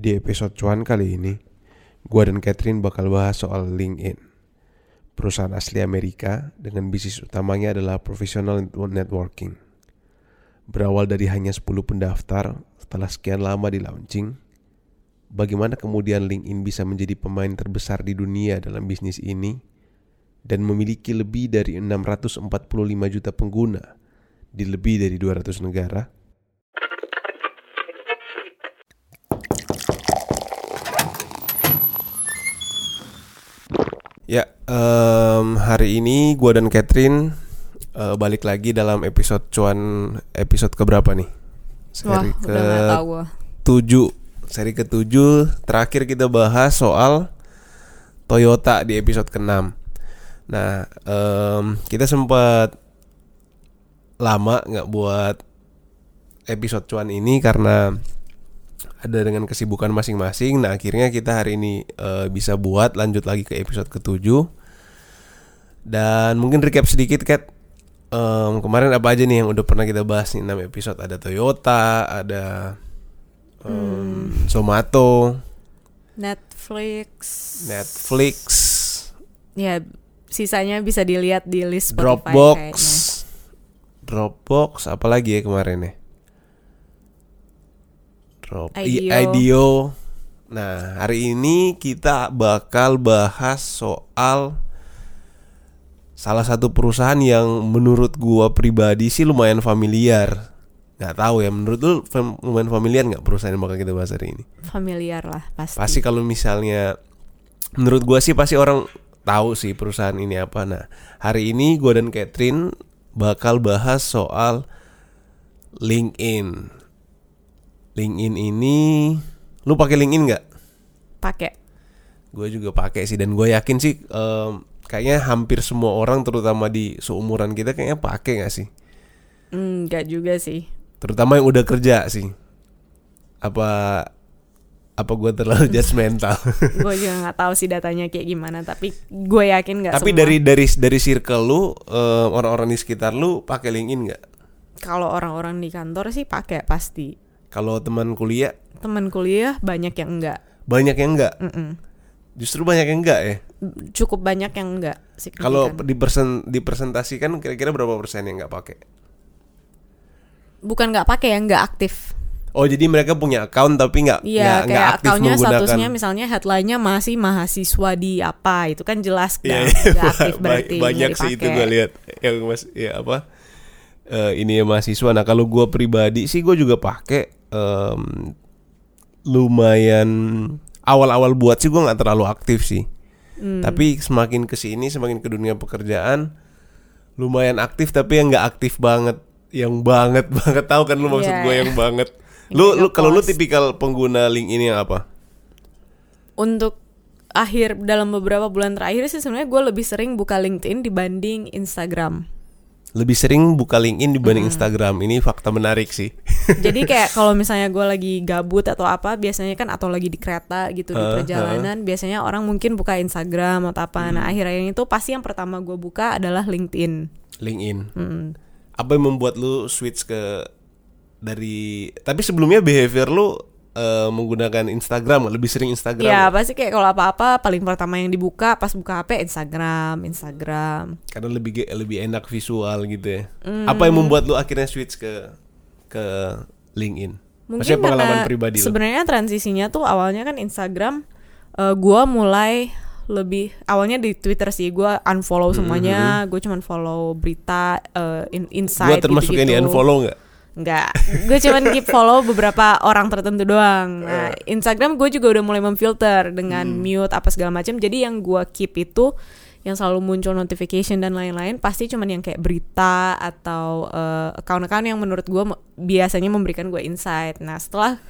Di episode cuan kali ini, gua dan Catherine bakal bahas soal LinkedIn. Perusahaan asli Amerika dengan bisnis utamanya adalah professional networking. Berawal dari hanya 10 pendaftar setelah sekian lama di launching, bagaimana kemudian LinkedIn bisa menjadi pemain terbesar di dunia dalam bisnis ini dan memiliki lebih dari 645 juta pengguna di lebih dari 200 negara? Ya, em, hari ini gua dan Catherine eh, balik lagi dalam episode cuan episode keberapa nih? Wah, Seri udah tau gua. ke-7 Seri ke-7 Terakhir kita bahas soal Toyota di episode ke-6 Nah em, Kita sempat Lama nggak buat Episode cuan ini karena Ada dengan kesibukan masing-masing. Nah akhirnya kita hari ini eh, Bisa buat lanjut lagi ke episode ke-7 Dan mungkin recap sedikit Kat. Em, kemarin apa aja nih yang udah pernah kita bahas nih? 6 episode. Ada Toyota, ada em, Zomato, Netflix. Netflix, Ya, sisanya bisa dilihat di list Spotify Dropbox, kayaknya. Dropbox, apa lagi ya kemarin ya? I- IDEO. IDEO. Nah hari ini kita bakal bahas soal salah satu perusahaan yang menurut gua pribadi sih lumayan familiar. Nggak tahu ya, menurut lu lumayan familiar nggak perusahaan yang bakal kita bahas hari ini? Familiar lah pasti. Pasti kalau misalnya menurut gua sih pasti orang tahu sih perusahaan ini apa. Nah, hari ini gua dan Catherine bakal bahas soal LinkedIn. LinkedIn ini lu pakai LinkedIn nggak? Pakai. Gue juga pakai sih dan gue yakin sih em, kayaknya hampir semua orang terutama di seumuran kita kayaknya pakai nggak sih? Enggak juga sih. Terutama yang udah kerja sih. Apa apa gue terlalu judgmental? gue juga nggak tahu sih datanya kayak gimana, tapi gue yakin nggak Tapi semua. dari dari dari circle lu eh, orang-orang di sekitar lu pakai LinkedIn nggak? kalau orang-orang di kantor sih pakai pasti. Kalau teman kuliah Temen kuliah banyak yang enggak. banyak yang enggak. Mm-mm. Justru banyak yang enggak ya. Cukup banyak yang enggak. signifikan. Kalau dipersen dipresentasikan kira-kira berapa persen yang nggak pakai? bukan nggak pakai yang nggak aktif. Oh jadi mereka punya account tapi nggak Iya, nggak aktif akunnya menggunakan. statusnya misalnya headline-nya masih mahasiswa di apa, itu kan jelas nggak iya, nggak aktif berarti banyak sih itu gue lihat yang mas ya apa eh, ini ya mahasiswa. Nah kalau gue pribadi sih gue juga pakai em, lumayan awal-awal buat sih gue nggak terlalu aktif sih. Hmm. Tapi semakin ke sini semakin ke dunia pekerjaan lumayan aktif tapi yang nggak aktif banget, yang banget banget tahu kan lu maksud Iya, gue iya. yang banget. Lu lu kalau lu tipikal pengguna LinkedIn yang apa? Untuk akhir dalam beberapa bulan terakhir sih sebenarnya gue lebih sering buka LinkedIn dibanding Instagram. Lebih sering buka LinkedIn dibanding Hmm. Instagram. Ini fakta menarik sih. Jadi kayak kalau misalnya gue lagi gabut atau apa, biasanya kan atau lagi di kereta gitu di Heeh, perjalanan, biasanya orang mungkin buka Instagram atau apa. Hmm. Nah akhir-akhir itu pasti yang pertama gue buka adalah LinkedIn. LinkedIn. Mm. Apa yang membuat lu switch ke dari tapi sebelumnya behavior lu eh, menggunakan Instagram lebih sering Instagram. Ya pasti kayak kalau apa-apa paling pertama yang dibuka pas buka HP Instagram, Instagram. Karena lebih lebih enak visual gitu ya. Hmm. Apa yang membuat lu akhirnya switch ke ke LinkedIn? Maksudnya pengalaman pribadi. Sebenarnya transisinya tuh awalnya kan Instagram eh, gua mulai lebih awalnya di Twitter sih gua unfollow semuanya, gue cuman follow berita eh, in, Gua insight termasuk yang di unfollow nggak? Enggak, gue cuman keep follow beberapa orang tertentu doang. Nah, Eh. Instagram gue juga udah mulai memfilter dengan Hmm. mute apa segala macam. Jadi yang gue keep itu yang selalu muncul notification dan lain-lain pasti cuman yang kayak berita atau eh, account-account yang menurut gue biasanya memberikan gue insight. Nah, setelah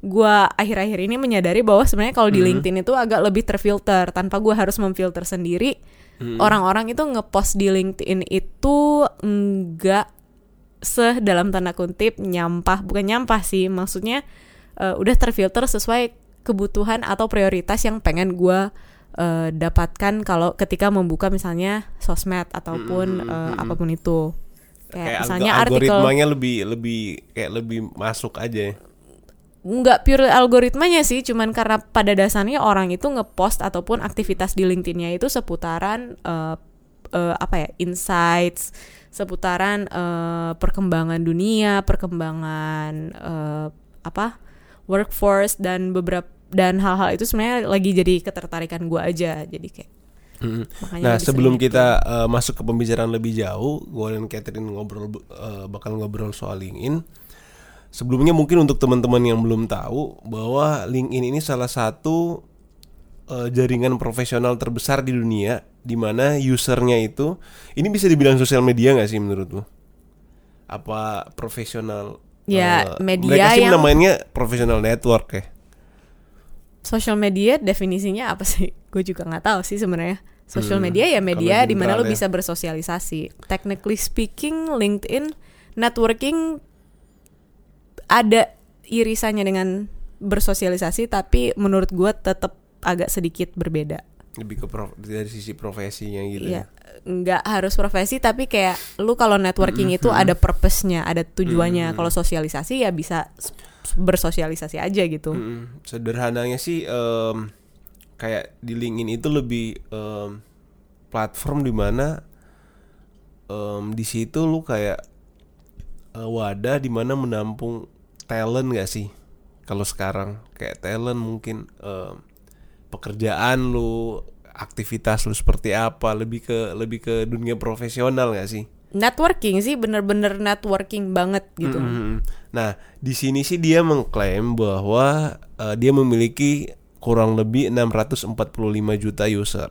gue akhir-akhir ini menyadari bahwa sebenarnya kalau di Hmm. LinkedIn itu agak lebih terfilter tanpa gue harus memfilter sendiri. Hmm. Orang-orang itu ngepost di LinkedIn itu enggak se dalam tanda kutip nyampah bukan nyampah sih maksudnya eh, udah terfilter sesuai kebutuhan atau prioritas yang pengen gue eh, dapatkan kalau ketika membuka misalnya sosmed ataupun Mm, mm, eh, mm, mm. apa pun itu kayak Kayak misalnya algo- artikel algoritmanya lebih lebih kayak lebih masuk aja. ya. nggak pure algoritmanya sih, cuman karena pada dasarnya orang itu ngepost ataupun aktivitas di LinkedIn-nya itu seputaran uh, uh, apa ya insights, seputaran uh, perkembangan dunia, perkembangan uh, apa workforce dan beberapa dan hal-hal itu sebenarnya lagi jadi ketertarikan gue aja, jadi kayak Mm. makanya Nah, lebih sebelum kita uh, masuk ke pembicaraan lebih jauh, gue dan Catherine ngobrol uh, bakal ngobrol soal LinkedIn. Sebelumnya mungkin untuk teman-teman yang belum tahu bahwa LinkedIn ini salah satu uh, jaringan profesional terbesar di dunia di mana usernya itu ini bisa dibilang sosial media nggak sih menurut lu? Apa profesional? Ya, uh, media mereka sih yang- namanya profesional network ya. social media definisinya apa sih? Gue juga nggak tahu sih sebenarnya. Social Hmm, media ya media di mana lo general ya. bisa bersosialisasi. Technically speaking, LinkedIn networking ada irisannya dengan bersosialisasi, tapi menurut gue tetap agak sedikit berbeda. Lebih ke prof- dari sisi profesinya gitu Iya, nggak harus profesi tapi kayak lu kalau networking itu Mm-hmm. ada purpose-nya, ada tujuannya. Kalau sosialisasi ya bisa bersosialisasi aja gitu. Mm-mm. Sederhananya sih em, kayak di LinkedIn itu lebih em, platform di mana em, di situ lu kayak eh, wadah di mana menampung talent gak sih? Kalau sekarang kayak talent mungkin em, pekerjaan lu, aktivitas lu seperti apa, lebih ke lebih ke dunia profesional gak sih? Networking sih bener-bener networking banget gitu. Mhm. Nah, di sini sih dia mengklaim bahwa eh, dia memiliki kurang lebih 645 juta user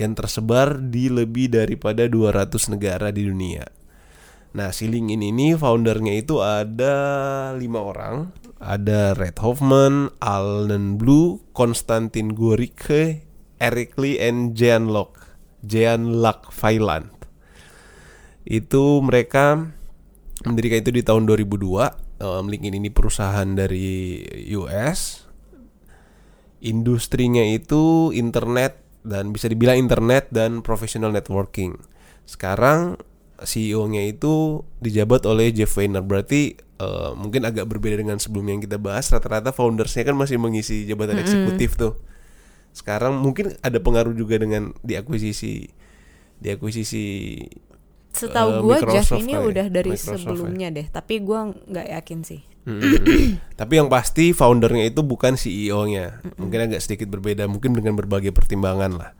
yang tersebar di lebih daripada 200 negara di dunia. Nah, si LinkedIn ini foundernya itu ada lima orang, ada Red Hoffman, Alan Blue, Konstantin Gorike, Eric Lee, and Jean Locke, Jean Luck Vailant. Itu mereka mendirikan itu di tahun 2002. Um, LinkedIn ini perusahaan dari US. Industrinya itu internet dan bisa dibilang internet dan professional networking. Sekarang CEO-nya itu dijabat oleh Jeff Weiner. Berarti uh, mungkin agak berbeda dengan sebelumnya yang kita bahas. Rata-rata foundersnya kan masih mengisi jabatan eksekutif tuh. Sekarang mungkin ada pengaruh juga dengan diakuisisi diakuisisi Setahu Eh, gue Jeff ini kali ya, udah dari Microsoft ya. sebelumnya deh, tapi gue nggak yakin sih. Tapi yang pasti foundernya itu bukan CEO-nya. Mungkin agak sedikit berbeda, mungkin dengan berbagai pertimbangan lah.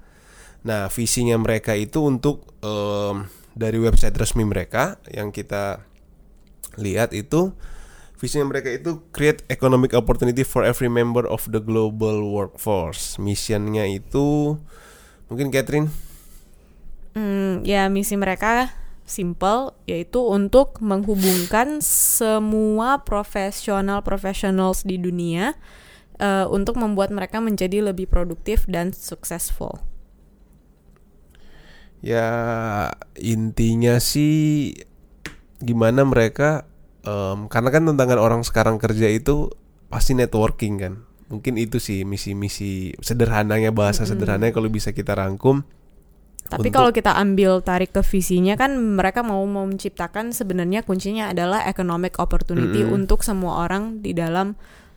Nah, visinya mereka itu untuk em, dari website resmi mereka yang kita lihat itu visinya mereka itu create economic opportunity for every member of the global workforce. Missionnya itu mungkin Catherine Hmm, ya misi mereka simple yaitu untuk menghubungkan semua profesional professionals di dunia eh, untuk membuat mereka menjadi lebih produktif dan successful. Ya intinya sih gimana mereka em, karena kan tantangan orang sekarang kerja itu pasti networking kan. Mungkin itu sih misi-misi sederhananya bahasa sederhananya kalau bisa kita rangkum. Tapi Untuk- kalau kita ambil tarik ke visinya kan mereka mau menciptakan sebenarnya kuncinya adalah economic opportunity Mm-mm. untuk semua orang di dalam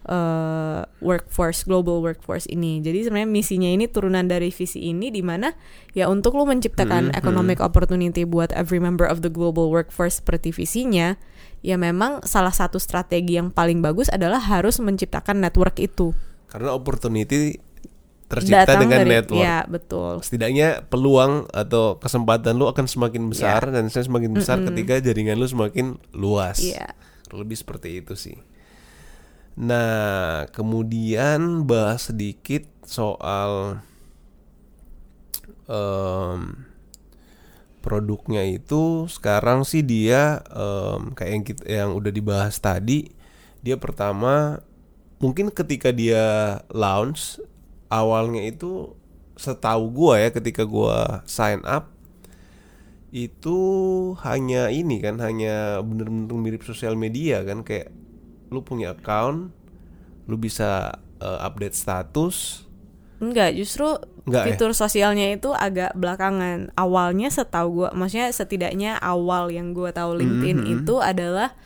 eh, workforce global workforce ini. Jadi sebenarnya misinya ini turunan dari visi ini di mana ya untuk lu menciptakan Mm-mm, economic opportunity buat every member of the global workforce seperti visinya, ya memang salah satu strategi yang paling bagus adalah harus menciptakan network itu. Karena opportunity tercipta Datang dengan dari network. ya betul. Setidaknya peluang atau kesempatan lu akan semakin besar dan semakin besar ketika jaringan lu semakin luas. Iya. Lebih seperti itu sih. Nah, kemudian bahas sedikit soal em, produknya itu. Sekarang sih dia em, kayak yang kita, yang udah dibahas tadi, dia pertama mungkin ketika dia launch awalnya itu setahu gua ya ketika gua sign up itu hanya ini kan hanya bener-bener mirip sosial media kan kayak lu punya account lu bisa eh, update status Enggak, justru Enggak ya? fitur sosialnya itu agak belakangan. Awalnya setahu gua, maksudnya setidaknya awal yang gua tahu LinkedIn Mhm. itu adalah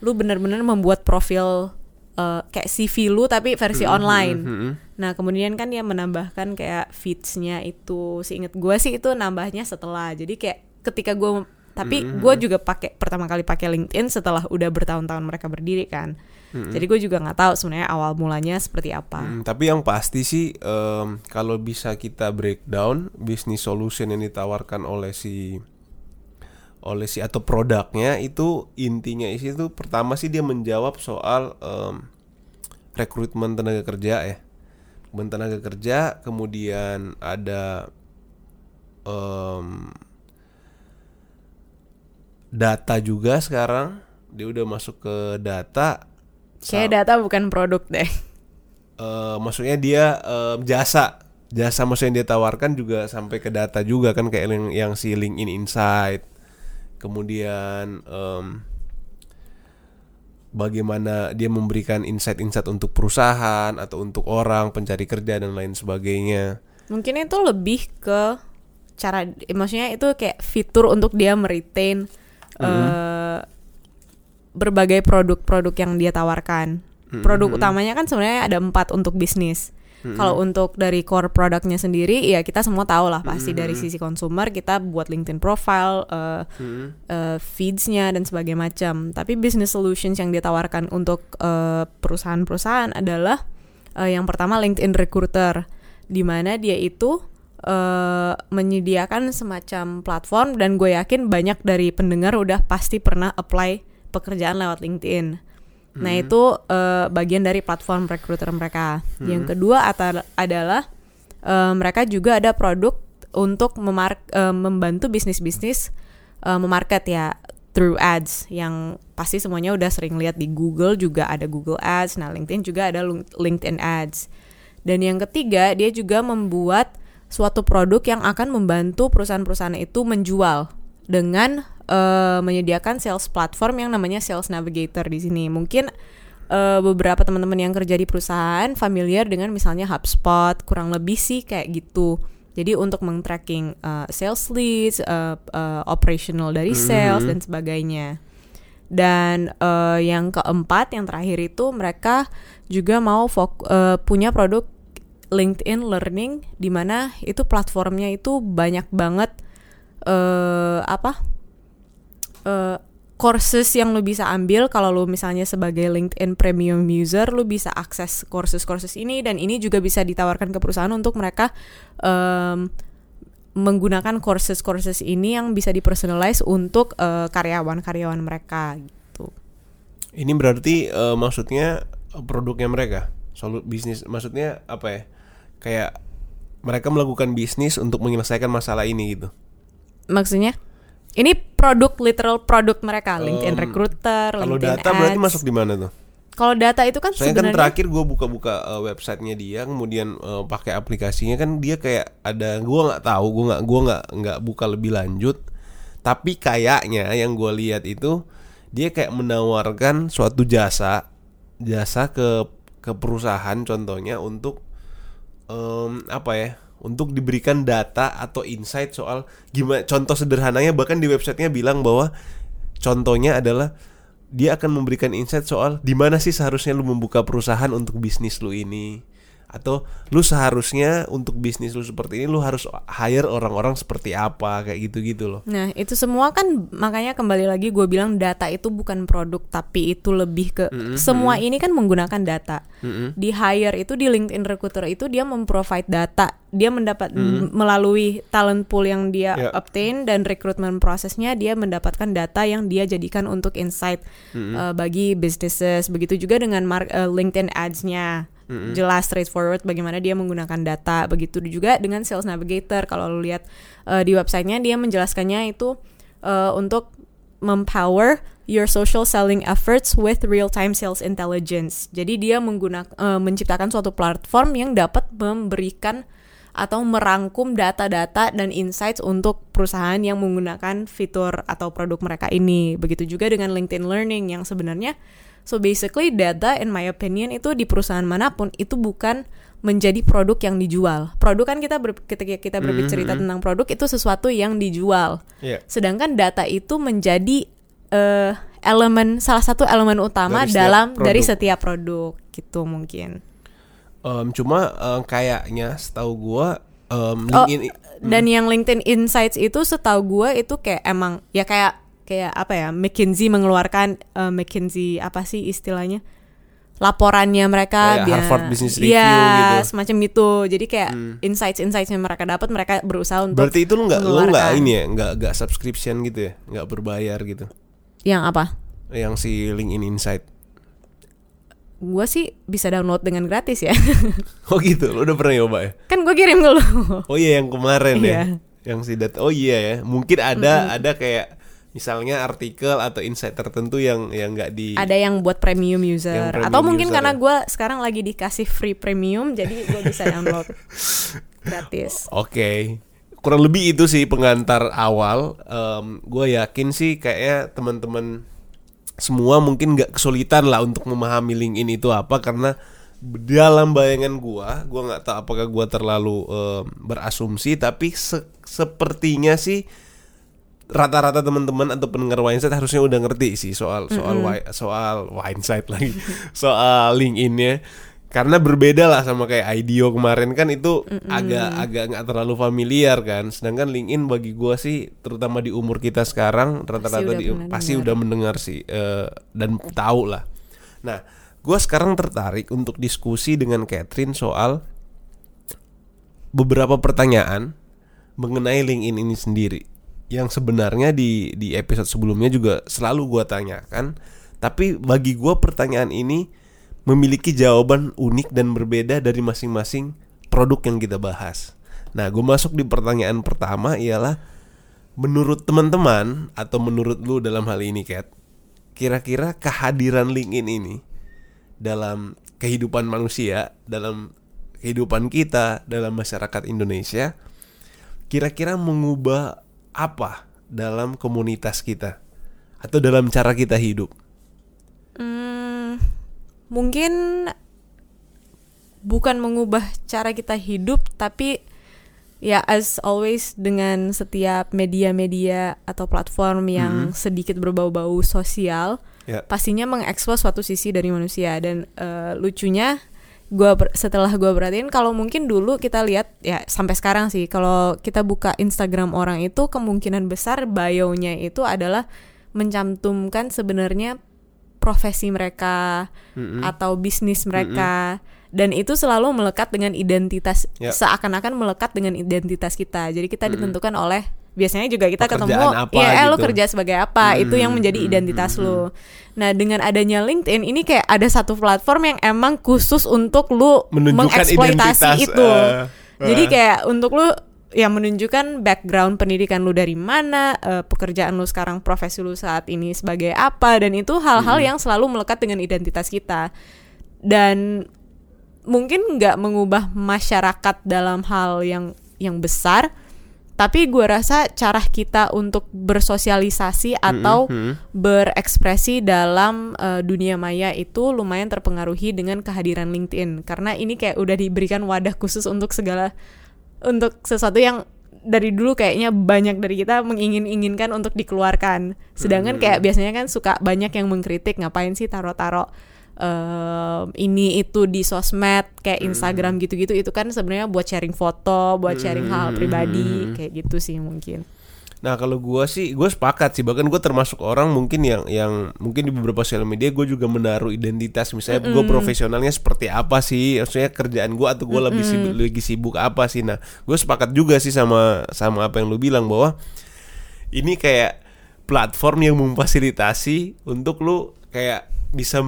lu benar-benar membuat profil eh, kayak CV lu tapi versi Mm-mm, online. mm-mm. Nah kemudian kan dia menambahkan kayak feeds-nya itu, seinget gue sih itu nambahnya setelah. Jadi kayak ketika gue, tapi Mm-mm. gue juga pakai pertama kali pakai LinkedIn setelah udah bertahun-tahun mereka berdiri kan. Mm-mm. Jadi gue juga nggak tahu sebenarnya awal mulanya seperti apa. Mm, tapi yang pasti sih em, kalau bisa kita breakdown bisnis solution yang ditawarkan oleh si oleh si atau produknya itu intinya isi itu pertama sih dia menjawab soal em, rekrutmen tenaga kerja ya tenaga kerja kemudian ada em, data juga sekarang dia udah masuk ke data. Kayak data bukan produk deh. Eh, maksudnya dia em, jasa. Jasa maksudnya dia tawarkan juga sampai ke data juga kan kayak yang, yang si LinkedIn Insight. Kemudian em, bagaimana dia memberikan insight-insight untuk perusahaan atau untuk orang pencari kerja dan lain sebagainya. Mungkin itu lebih ke cara, maksudnya itu kayak fitur untuk dia meretain eh, berbagai produk-produk yang dia tawarkan. Produk utamanya kan sebenarnya ada empat untuk bisnis. Kalau untuk dari core produknya sendiri, ya kita semua tahu lah pasti dari sisi konsumer kita buat LinkedIn profile, eh, eh, feeds-nya dan sebagainya macam. Tapi business solutions yang dia tawarkan untuk perusahaan-perusahaan adalah eh, yang pertama LinkedIn Recruiter, di mana dia itu eh, menyediakan semacam platform dan gue yakin banyak dari pendengar udah pasti pernah apply pekerjaan lewat LinkedIn. Nah itu eh, bagian dari platform recruiter mereka. Yang kedua adalah eh, mereka juga ada produk untuk memar- eh, membantu bisnis-bisnis eh, memarket ya through ads yang pasti semuanya udah sering lihat di Google juga ada Google Ads. Nah LinkedIn juga ada LinkedIn Ads. Dan yang ketiga dia juga membuat suatu produk yang akan membantu perusahaan-perusahaan itu menjual dengan eh, menyediakan sales platform yang namanya Sales Navigator di sini. Mungkin eh, beberapa teman-teman yang kerja di perusahaan familiar dengan misalnya HubSpot, kurang lebih sih kayak gitu. Jadi untuk meng-tracking eh, sales leads, eh, eh, operational dari sales dan sebagainya. Dan eh, yang keempat, yang terakhir itu mereka juga mau eh, punya produk LinkedIn Learning, di mana itu platformnya itu banyak banget eh apa eh courses yang lu bisa ambil. Kalau lu misalnya sebagai LinkedIn Premium user lu bisa akses courses-courses ini dan ini juga bisa ditawarkan ke perusahaan untuk mereka em, menggunakan courses-courses ini yang bisa dipersonalize untuk eh, karyawan-karyawan mereka gitu. ini berarti eh, maksudnya produknya mereka? Solu bisnis maksudnya apa ya kayak mereka melakukan bisnis untuk menyelesaikan masalah ini gitu Maksudnya ini produk literal produk mereka LinkedIn Recruiter, kalau LinkedIn data berarti Ads. masuk di mana tuh Kalau data itu kan Saya kan sebenarnya terakhir gue buka-buka eh, websitenya dia, kemudian eh, pakai aplikasinya kan dia kayak ada gue nggak tahu, gue nggak gua nggak nggak buka lebih lanjut. Tapi kayaknya yang gue lihat itu dia kayak menawarkan suatu jasa, jasa ke ke perusahaan contohnya untuk em, apa ya? Untuk diberikan data atau insight soal gimana. Contoh sederhananya bahkan di websitenya bilang bahwa contohnya adalah dia akan memberikan insight soal di mana sih seharusnya lu membuka perusahaan untuk bisnis lu ini atau lu seharusnya untuk bisnis lu seperti ini lu harus hire orang-orang seperti apa kayak gitu-gitu loh. Nah, itu semua kan makanya kembali lagi gue bilang data itu bukan produk tapi itu lebih ke semua ini kan menggunakan data. Di hire itu di LinkedIn Recruiter itu dia memprovide data. Dia mendapat m- melalui talent pool yang dia Ya. obtain dan rekrutmen prosesnya dia mendapatkan data yang dia jadikan untuk insight eh, bagi businesses. Begitu juga dengan mar- eh, LinkedIn ads-nya. Jelas straightforward bagaimana dia menggunakan data. Begitu juga dengan Sales Navigator. Kalau lu lihat eh, di websitenya dia menjelaskannya itu eh, untuk mempower your social selling efforts with real-time sales intelligence. Jadi dia menggunakan menciptakan suatu platform yang dapat memberikan atau merangkum data-data dan insights untuk perusahaan yang menggunakan fitur atau produk mereka ini. Begitu juga dengan LinkedIn Learning yang sebenarnya so basically data in my opinion itu di perusahaan mana pun itu bukan menjadi produk yang dijual. Produk kan kita ber, ketika kita berbicara tentang produk itu sesuatu yang dijual. Iya. Sedangkan data itu menjadi eh, elemen salah satu elemen utama Dari dalam dari produk. setiap produk gitu mungkin. Em, cuma em, kayaknya setahu gua Oh, LinkedIn Dan yang LinkedIn Insights itu setahu gue itu kayak emang ya kayak kayak apa ya McKinsey mengeluarkan eh, McKinsey apa sih istilahnya laporannya mereka Kayak Harvard Business Review Iya, gitu. semacam gitu. Jadi kayak Hmm. insights insights yang mereka dapat mereka berusaha untuk berarti itu lu nggak lu nggak ini ya nggak nggak subscription gitu ya nggak berbayar gitu yang apa? yang si LinkedIn Insight Gue sih bisa download dengan gratis ya. oh gitu lu udah pernah nyoba ya kan gue kirim ke lu. oh iya yang kemarin ya Iya. yang si data oh iya ya mungkin ada ada kayak misalnya artikel atau insight tertentu yang yang nggak di Ada yang buat premium user Yang premium atau mungkin user karena ya. gue sekarang lagi dikasih free premium jadi gue bisa download gratis. Oke, kurang lebih itu sih pengantar awal. gue yakin sih kayaknya teman-teman semua mungkin nggak kesulitan lah untuk memahami LinkedIn itu apa karena dalam bayangan gua, gua nggak tahu apakah gua terlalu em, berasumsi, tapi se- sepertinya sih rata-rata teman-teman atau pendengar Winesight harusnya udah ngerti sih soal soal wi- soal Winesight lagi. Soal LinkedIn-nya. Karena berbeda lah sama kayak IDEO kemarin. Kan itu agak agak nggak terlalu familiar kan. Sedangkan LinkedIn bagi gua sih terutama di umur kita sekarang rata-rata udah di- pernah pasti dengar. udah mendengar sih eh, dan tahu lah. Nah gua sekarang tertarik untuk diskusi dengan Catherine soal beberapa pertanyaan mengenai LinkedIn ini sendiri yang sebenarnya di di episode sebelumnya juga selalu gua tanyakan tapi bagi gua pertanyaan ini memiliki jawaban unik dan berbeda dari masing-masing produk yang kita bahas. Nah, gue masuk di pertanyaan pertama ialah menurut teman-teman atau menurut lu dalam hal ini Kat, kira-kira kehadiran LinkedIn ini dalam kehidupan manusia, dalam kehidupan kita, dalam masyarakat Indonesia, kira-kira mengubah apa dalam komunitas kita atau dalam cara kita hidup? Hmm, mungkin bukan mengubah cara kita hidup tapi ya as always dengan setiap media-media atau platform yang sedikit berbau-bau sosial Ya. pastinya mengekspos suatu sisi dari manusia dan eh, lucunya gua setelah gua perhatiin kalau mungkin dulu kita lihat ya sampai sekarang sih kalau kita buka Instagram orang itu kemungkinan besar bio-nya itu adalah mencantumkan sebenarnya profesi mereka Mm-mm. atau bisnis mereka dan itu selalu melekat dengan identitas Ya. seakan-akan melekat dengan identitas kita jadi kita ditentukan oleh biasanya juga kita Pekerjaan ketemu apa ya eh, lo gitu. kerja sebagai apa itu yang menjadi identitas lo nah dengan adanya LinkedIn ini kayak ada satu platform yang emang khusus untuk lu Menunjukkan mengeksploitasi identitas, itu eh, jadi eh. kayak untuk lu yang menunjukkan background pendidikan lu dari mana, eh, pekerjaan lu sekarang, profesi lu saat ini sebagai apa, dan itu hal-hal yang selalu melekat dengan identitas kita. Dan mungkin nggak mengubah masyarakat dalam hal yang yang besar, tapi gua rasa cara kita untuk bersosialisasi atau berekspresi dalam eh, dunia maya itu lumayan terpengaruhi dengan kehadiran LinkedIn. Karena ini kayak udah diberikan wadah khusus untuk segala untuk sesuatu yang dari dulu kayaknya banyak dari kita mengingin-inginkan untuk dikeluarkan. Sedangkan kayak biasanya kan suka banyak yang mengkritik ngapain sih taro-taro em, ini itu di sosmed kayak Instagram gitu-gitu itu kan sebenarnya buat sharing foto, buat sharing hal pribadi kayak gitu sih mungkin. Nah kalau gua sih gue sepakat sih bahkan gue termasuk orang mungkin yang yang mungkin di beberapa sosial media gue juga menaruh identitas misalnya gue profesionalnya seperti apa sih maksudnya kerjaan gue atau gue lebih sibuk, lagi sibuk apa sih. Nah gue sepakat juga sih sama sama apa yang lu bilang bahwa ini kayak platform yang memfasilitasi untuk lu kayak bisa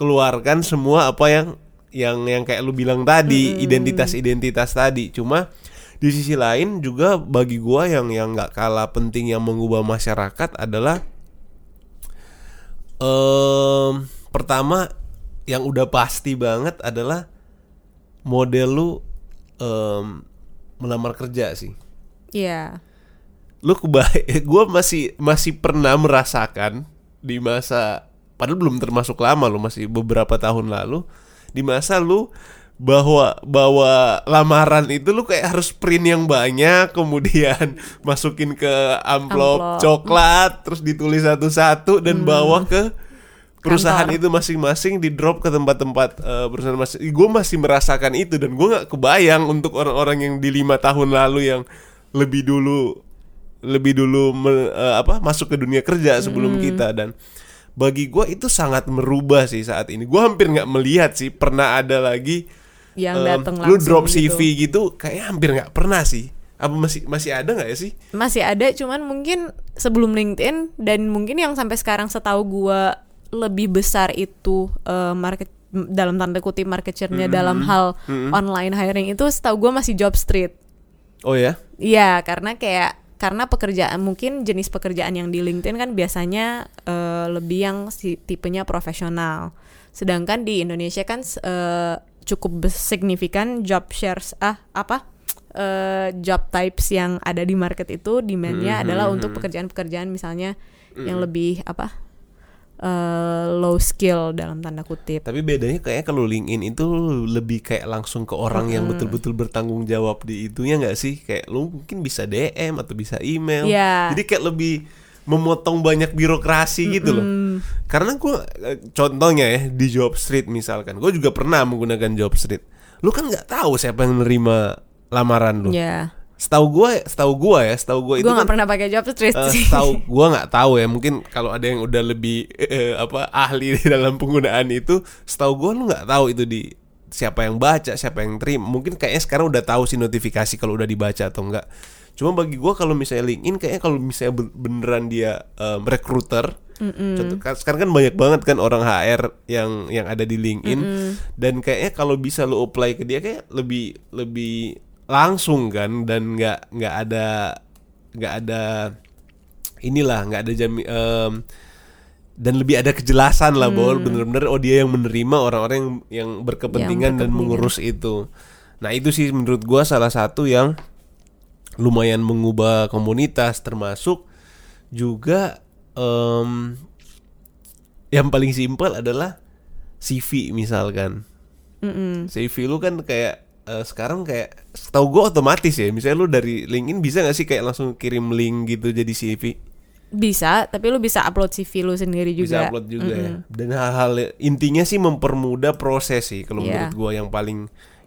mengeluarkan semua apa yang yang yang kayak lu bilang tadi identitas-identitas tadi. Cuma di sisi lain juga bagi gua yang yang nggak kalah penting yang mengubah masyarakat adalah em pertama yang udah pasti banget adalah model lu em, melamar kerja sih. Iya. lu kebaik gue masih masih pernah merasakan di masa padahal belum termasuk lama lu masih beberapa tahun lalu di masa lu bahwa bahwa lamaran itu lu kayak harus print yang banyak kemudian masukin ke amplop, Amplop. coklat terus ditulis satu-satu dan bawa ke perusahaan Kantor. itu masing-masing di drop ke tempat-tempat eh, perusahaan masing gue masih merasakan itu dan gue nggak kebayang untuk orang-orang yang di lima tahun lalu yang lebih dulu lebih dulu me- eh, apa masuk ke dunia kerja sebelum kita dan bagi gue itu sangat merubah sih saat ini. Gue hampir nggak melihat sih pernah ada lagi yang datang lu drop gitu. CV gitu kayak hampir nggak pernah sih. Apa masih masih ada nggak ya sih? Masih ada cuman mungkin sebelum LinkedIn dan mungkin yang sampai sekarang setahu gua lebih besar itu eh, market dalam tanda kutip market share-nya dalam hal online hiring itu setahu gua masih job street. Oh ya? Iya, karena kayak karena pekerjaan mungkin jenis pekerjaan yang di LinkedIn kan biasanya eh, lebih yang si tipenya profesional. Sedangkan di Indonesia kan eh, cukup signifikan job shares ah apa eh, job types yang ada di market itu demand-nya adalah untuk pekerjaan-pekerjaan misalnya yang lebih apa eh, low skill dalam tanda kutip. Tapi bedanya kayaknya kalau LinkedIn itu lebih kayak langsung ke orang yang betul-betul bertanggung jawab di itunya nggak sih? Kayak lu mungkin bisa DM atau bisa email. Iya. Jadi kayak lebih memotong banyak birokrasi gitu loh. Karena gua eh, contohnya ya di Job Street misalkan, gue juga pernah menggunakan Job Street. Lu kan nggak tahu siapa yang menerima lamaran lu. Ya, Setahu gua, setahu gua ya, setahu gua itu gue kan nggak pernah pakai job street Eh, sih. tahu gua nggak tahu ya mungkin kalau ada yang udah lebih eh, apa ahli di dalam penggunaan itu setahu gua lu nggak tahu itu di siapa yang baca siapa yang terima. Mungkin kayaknya sekarang udah tahu sih notifikasi kalau udah dibaca atau enggak cuma bagi gua kalau misalnya LinkedIn kayaknya kalau misalnya ben- beneran dia em, recruiter contoh kan- sekarang kan banyak banget kan orang HR yang yang ada di LinkedIn. Dan kayaknya kalau bisa lu apply ke dia kayak lebih lebih langsung kan dan nggak nggak ada nggak ada inilah nggak ada jami em, dan lebih ada kejelasan lah bahwa bener-bener oh dia yang menerima orang-orang yang yang berkepentingan dan berkepentingan. mengurus itu nah itu sih menurut gua salah satu yang lumayan mengubah komunitas termasuk juga em, yang paling simpel adalah CV misalkan Mm-mm. CV lu kan kayak eh, sekarang kayak setahu gue otomatis ya misalnya lu dari LinkedIn bisa gak sih kayak langsung kirim link gitu jadi CV Bisa, tapi lu bisa upload CV lu sendiri bisa juga. upload juga ya dan hal-hal intinya sih mempermudah proses sih kalau Iya. menurut gue yang paling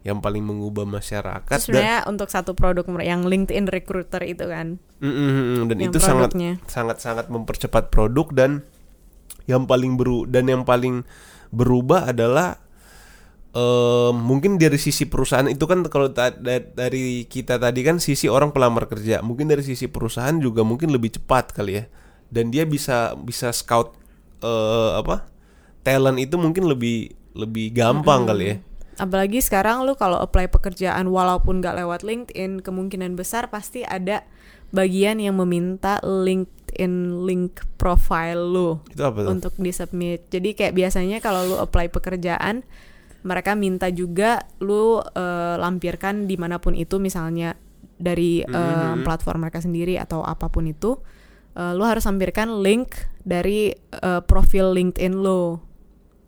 yang paling mengubah masyarakat sebenarnya untuk satu produk yang LinkedIn Recruiter itu kan. Mm, mm, mm, dan Yang itu sangat produknya. sangat sangat mempercepat produk dan yang paling beru dan yang paling berubah adalah eh, mungkin dari sisi perusahaan itu kan kalau ta- da- dari kita tadi kan sisi orang pelamar kerja. Mungkin dari sisi perusahaan juga mungkin lebih cepat kali ya. Dan dia bisa bisa scout eh, apa talent itu mungkin lebih lebih gampang kali ya. Apalagi sekarang lu kalau apply pekerjaan walaupun gak lewat LinkedIn, kemungkinan besar pasti ada bagian yang meminta LinkedIn link profile lu itu apa tuh? untuk disubmit. Jadi kayak biasanya kalau lu apply pekerjaan, mereka minta juga lu eh, lampirkan di mana pun itu, misalnya dari eh, platform mereka sendiri atau apa pun itu, eh, lu harus lampirkan link dari eh, profil LinkedIn lu.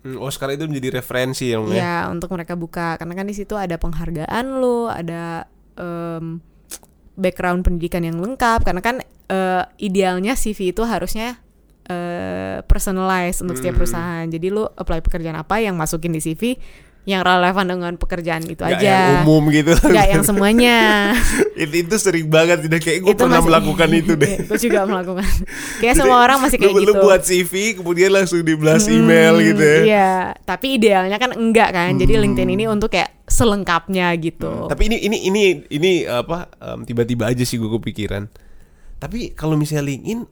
Hmm, oh sekarang itu menjadi referensi ya, ya? Ya, untuk mereka buka. Karena kan di situ ada penghargaan lu, ada em, background pendidikan yang lengkap. Karena kan eh, idealnya CV itu harusnya eh personalized untuk setiap perusahaan. Jadi lu apply pekerjaan apa yang masukin di CV yang relevan dengan pekerjaan itu Nggak aja. yang umum gitu Nggak yang semuanya. itu, itu sering banget tidak kayak gue pernah masih- melakukan itu deh gue juga melakukan. Kayak semua orang masih kayak lu, gitu. lu buat CV kemudian langsung dibelas email Hmm, gitu ya Iya, tapi idealnya kan enggak kan. Jadi LinkedIn ini untuk kayak selengkapnya gitu. tapi ini ini ini ini apa tiba-tiba aja sih gue kepikiran tapi kalau misalnya LinkedIn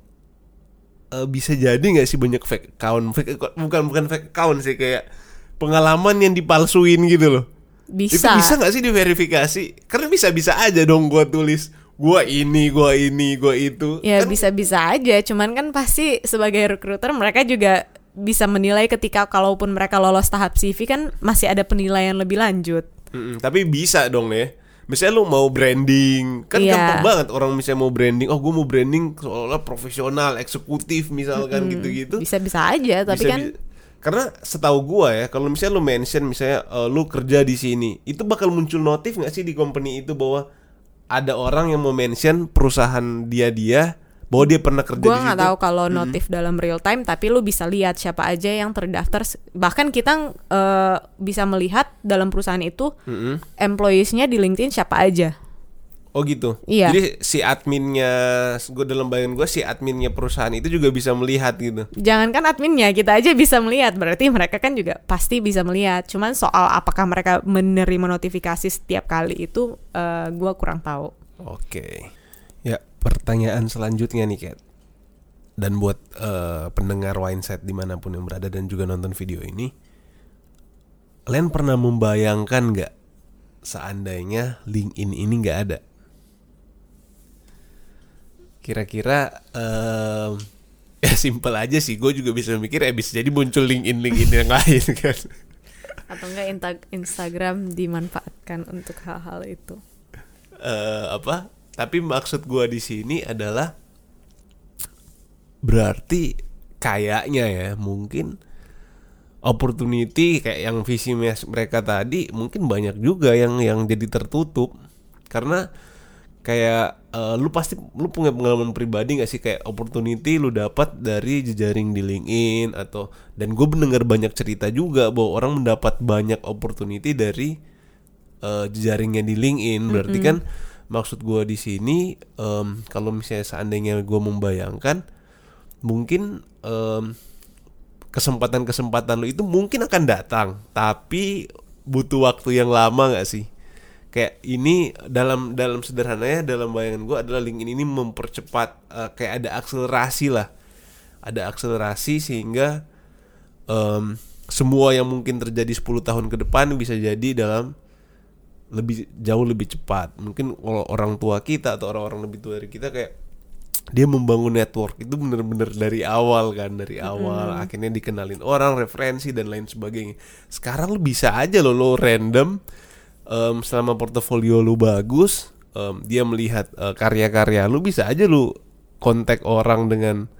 eh, bisa jadi nggak sih banyak fake account fake account- bukan bukan fake account sih kayak pengalaman yang dipalsuin gitu loh itu bisa. bisa nggak sih diverifikasi karena bisa bisa aja dong gue tulis gua ini gua ini gua itu Ya Kan bisa-bisa aja, cuman kan pasti sebagai recruiter mereka juga bisa menilai ketika kalaupun mereka lolos tahap CV kan masih ada penilaian lebih lanjut. Mm-mm, tapi bisa dong ya. Misalnya lu mau branding, kan Iya. gampang banget orang misalnya mau branding. Oh, gue mau branding seolah profesional, eksekutif misalkan gitu-gitu. Bisa-bisa aja, tapi Bisa kan karena setahu gua ya kalau misalnya lu mention misalnya eh, lu kerja di sini itu bakal muncul notif nggak sih di company itu bahwa ada orang yang mau mention perusahaan dia dia bahwa dia pernah kerja Gue di nggak situ tahu kalau notif dalam real time, tapi lu bisa lihat siapa aja yang terdaftar. Bahkan kita eh, bisa melihat dalam perusahaan itu Mm-mm. employees-nya di LinkedIn siapa aja. oh gitu Iya. jadi si adminnya gue dalam bayangan gua si adminnya perusahaan itu juga bisa melihat gitu Jangankan adminnya, kita aja bisa melihat. Berarti mereka kan juga pasti bisa melihat. Cuman soal apakah mereka menerima notifikasi setiap kali itu, eh, gua kurang tahu. Oke. Ya, pertanyaan selanjutnya nih, Kat. Dan buat eh, pendengar Wineset di mana pun yang berada dan juga nonton video ini, kalian pernah membayangkan nggak seandainya LinkedIn ini nggak ada? Kira-kira em, ya simpel aja sih. Gue juga bisa mikir ya bisa jadi muncul LinkedIn LinkedIn yang lain kan. Atau enggak Instagram dimanfaatkan untuk hal-hal itu. eh apa? Tapi maksud gua di sini adalah berarti kayaknya ya mungkin opportunity kayak yang visi mereka tadi mungkin banyak juga yang yang jadi tertutup. Karena kayak eh, lu pasti lu punya pengalaman pribadi gak sih? Kayak opportunity lu dapat dari jejaring di LinkedIn atau dan gue mendengar banyak cerita juga bahwa orang mendapat banyak opportunity dari eh, jejaringnya di LinkedIn. Berarti kan maksud gue di sini em, kalau misalnya seandainya gue membayangkan mungkin em, kesempatan-kesempatan lo itu mungkin akan datang tapi butuh waktu yang lama gak sih? Kayak ini dalam dalam sederhananya dalam bayangan gue adalah LinkedIn ini mempercepat eh, kayak ada akselerasi lah. Ada akselerasi sehingga em, semua yang mungkin terjadi 10 tahun ke depan bisa jadi dalam lebih jauh lebih cepat. Mungkin kalau orang tua kita atau orang-orang lebih tua dari kita kayak dia membangun network itu bener-bener dari awal kan dari awal. Akhirnya dikenalin orang referensi dan lain sebagainya. Sekarang lu bisa aja lo lo random em, selama portofolio lu bagus em, dia melihat eh, karya-karya lu bisa aja lu kontak orang dengan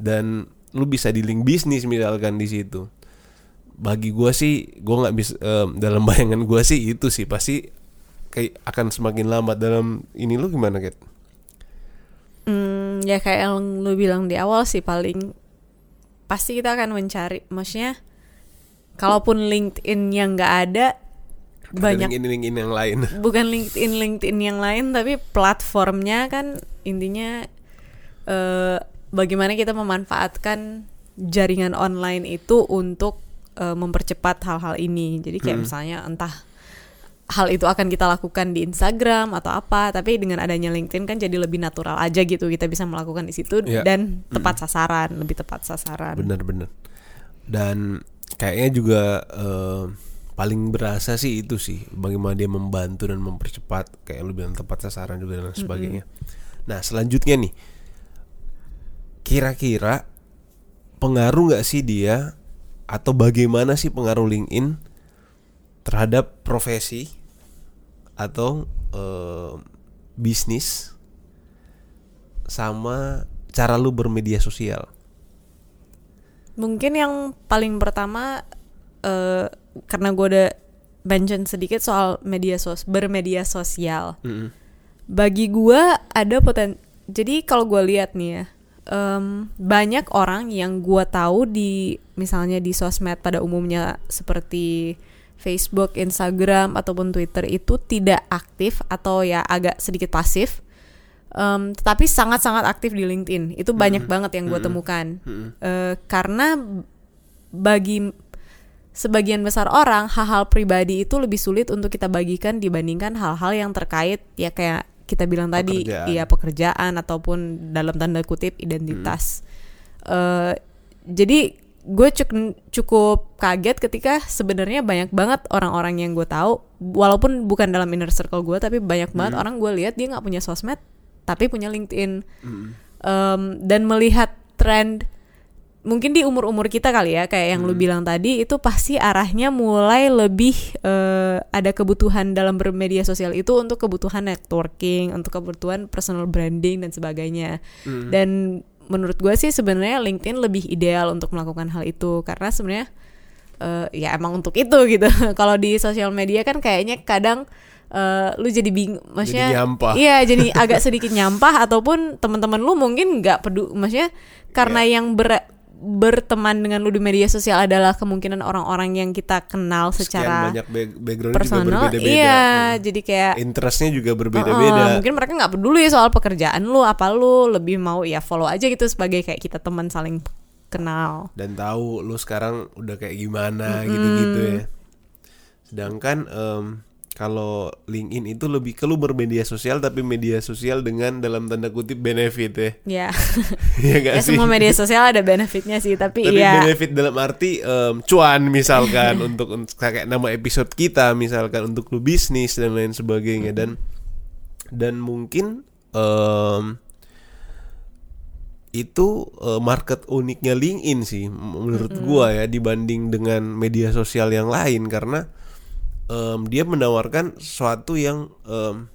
dan lu bisa di link bisnis misalkan di situ bagi gua sih gua nggak bisa em, dalam bayangan gua sih itu sih. Pasti kayak akan semakin lambat. Dalam ini lu gimana Kat? Hmm, ya kayak yang lu bilang di awal sih paling pasti kita akan mencari, maksudnya kalaupun LinkedIn yang nggak ada banyak link ini link ini yang lain. Bukan LinkedIn LinkedIn yang lain tapi platformnya kan intinya eh, bagaimana kita memanfaatkan jaringan online itu untuk eh, mempercepat hal-hal ini. Jadi kayak Hmm. misalnya entah hal itu akan kita lakukan di Instagram atau apa tapi dengan adanya LinkedIn kan jadi lebih natural aja gitu. Kita bisa melakukan di situ Iya. dan tepat sasaran lebih tepat sasaran. Bener-bener dan kayaknya juga eh, paling berasa sih itu sih bagaimana dia membantu dan mempercepat kayak bilang tepat sasaran juga dan sebagainya. Nah selanjutnya nih kira-kira pengaruh nggak sih dia atau bagaimana sih pengaruh LinkedIn terhadap profesi atau eh, bisnis sama cara lu bermedia sosial Mungkin yang paling pertama eh karena gue udah mention sedikit soal media sos bermedia sosial. Mm-mm. Bagi gue ada poten. Jadi kalau gue lihat nih ya, em, banyak orang yang gue tahu di misalnya di sosmed pada umumnya seperti Facebook, Instagram ataupun Twitter itu tidak aktif atau ya agak sedikit pasif. Em, tetapi sangat-sangat aktif di LinkedIn. Itu banyak banget yang gue temukan. Eh, karena bagi sebagian besar orang hal-hal pribadi itu lebih sulit untuk kita bagikan dibandingkan hal-hal yang terkait ya kayak kita bilang tadi Pekerjaan. ya pekerjaan ataupun dalam tanda kutip identitas. Eh, jadi gue cuk- cukup kaget ketika sebenarnya banyak banget orang-orang yang gue tahu walaupun bukan dalam inner circle gue tapi banyak banget orang gue lihat dia nggak punya sosmed tapi punya LinkedIn Em, dan melihat trend mungkin di umur-umur kita kali ya kayak yang lu bilang tadi itu pasti arahnya mulai lebih eh, ada kebutuhan dalam bermedia sosial itu untuk kebutuhan networking, untuk kebutuhan personal branding dan sebagainya. Dan menurut gue sih sebenarnya LinkedIn lebih ideal untuk melakukan hal itu karena sebenarnya uh, ya emang untuk itu gitu kalau di sosial media kan kayaknya kadang uh, lu jadi bingung maksudnya Jadi nyampah. iya jadi agak sedikit nyampah ataupun teman-teman lu mungkin nggak peduli maksudnya karena Iya. yang ber berteman dengan lu di media sosial adalah kemungkinan orang-orang yang kita kenal Sekian secara banyak back- background juga personal berbeda-beda. iya Hmm. jadi kayak Interestnya juga berbeda-beda. mungkin mereka nggak peduli soal pekerjaan lu apa lu lebih mau ya follow aja gitu sebagai kayak kita teman saling kenal dan tahu lu sekarang udah kayak gimana gitu-gitu ya. Sedangkan em, kalau LinkedIn itu lebih ke lu bermedia sosial tapi media sosial dengan dalam tanda kutip benefit ya. ya Iya gak ya sih? semua media sosial ada benefitnya sih tapi, Tapi ya. benefit dalam arti em, cuan misalkan untuk kayak nama episode kita misalkan untuk lu bisnis dan lain sebagainya. Dan dan mungkin em, itu eh, market uniknya LinkedIn sih menurut gua ya dibanding dengan media sosial yang lain. Karena em, dia menawarkan sesuatu yang em,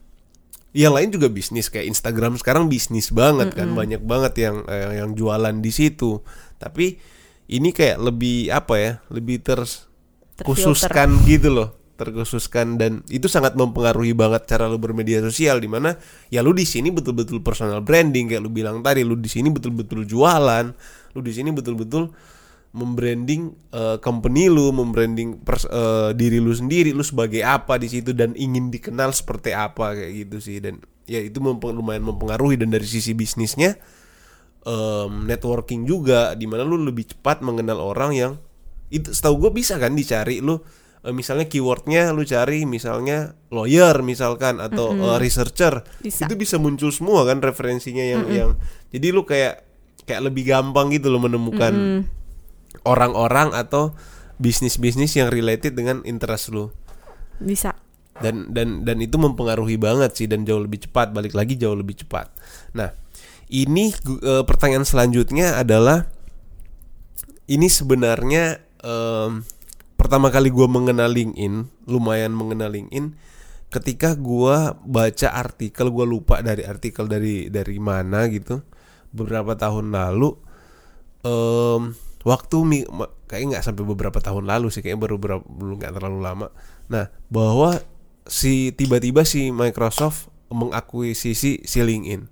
yang lain juga bisnis kayak Instagram sekarang bisnis banget kan banyak banget yang eh, yang jualan di situ. Tapi ini kayak lebih apa ya lebih terkhususkan gitu loh terkhususkan. Dan itu sangat mempengaruhi banget cara lu bermedia sosial di mana ya lu di sini betul-betul personal branding kayak lu bilang tadi lu di sini betul-betul jualan lu di sini betul-betul membranding eh, company lu membranding pers- eh, diri lu sendiri lu sebagai apa di situ dan ingin dikenal seperti apa kayak gitu sih. Dan ya itu mempen- lumayan mempengaruhi. Dan dari sisi bisnisnya em, networking juga di mana lu lebih cepat mengenal orang yang itu setahu gue bisa kan dicari lu eh, misalnya keywordnya lu cari misalnya lawyer misalkan atau eh, researcher. Bisa. itu bisa muncul semua kan referensinya yang yang jadi lu kayak kayak lebih gampang gitu lo menemukan orang-orang atau bisnis-bisnis yang related dengan interest lu. Bisa. Dan dan dan itu mempengaruhi banget sih dan jauh lebih cepat balik lagi jauh lebih cepat. Nah ini eh, pertanyaan selanjutnya adalah ini sebenarnya em, pertama kali gua mengenal LinkedIn lumayan mengenal LinkedIn ketika gua baca artikel gua lupa dari artikel dari dari mana gitu beberapa tahun lalu em, waktu kayaknya nggak sampai beberapa tahun lalu sih kayaknya baru berapa belum nggak terlalu lama nah bahwa si tiba-tiba si Microsoft mengakuisisi si LinkedIn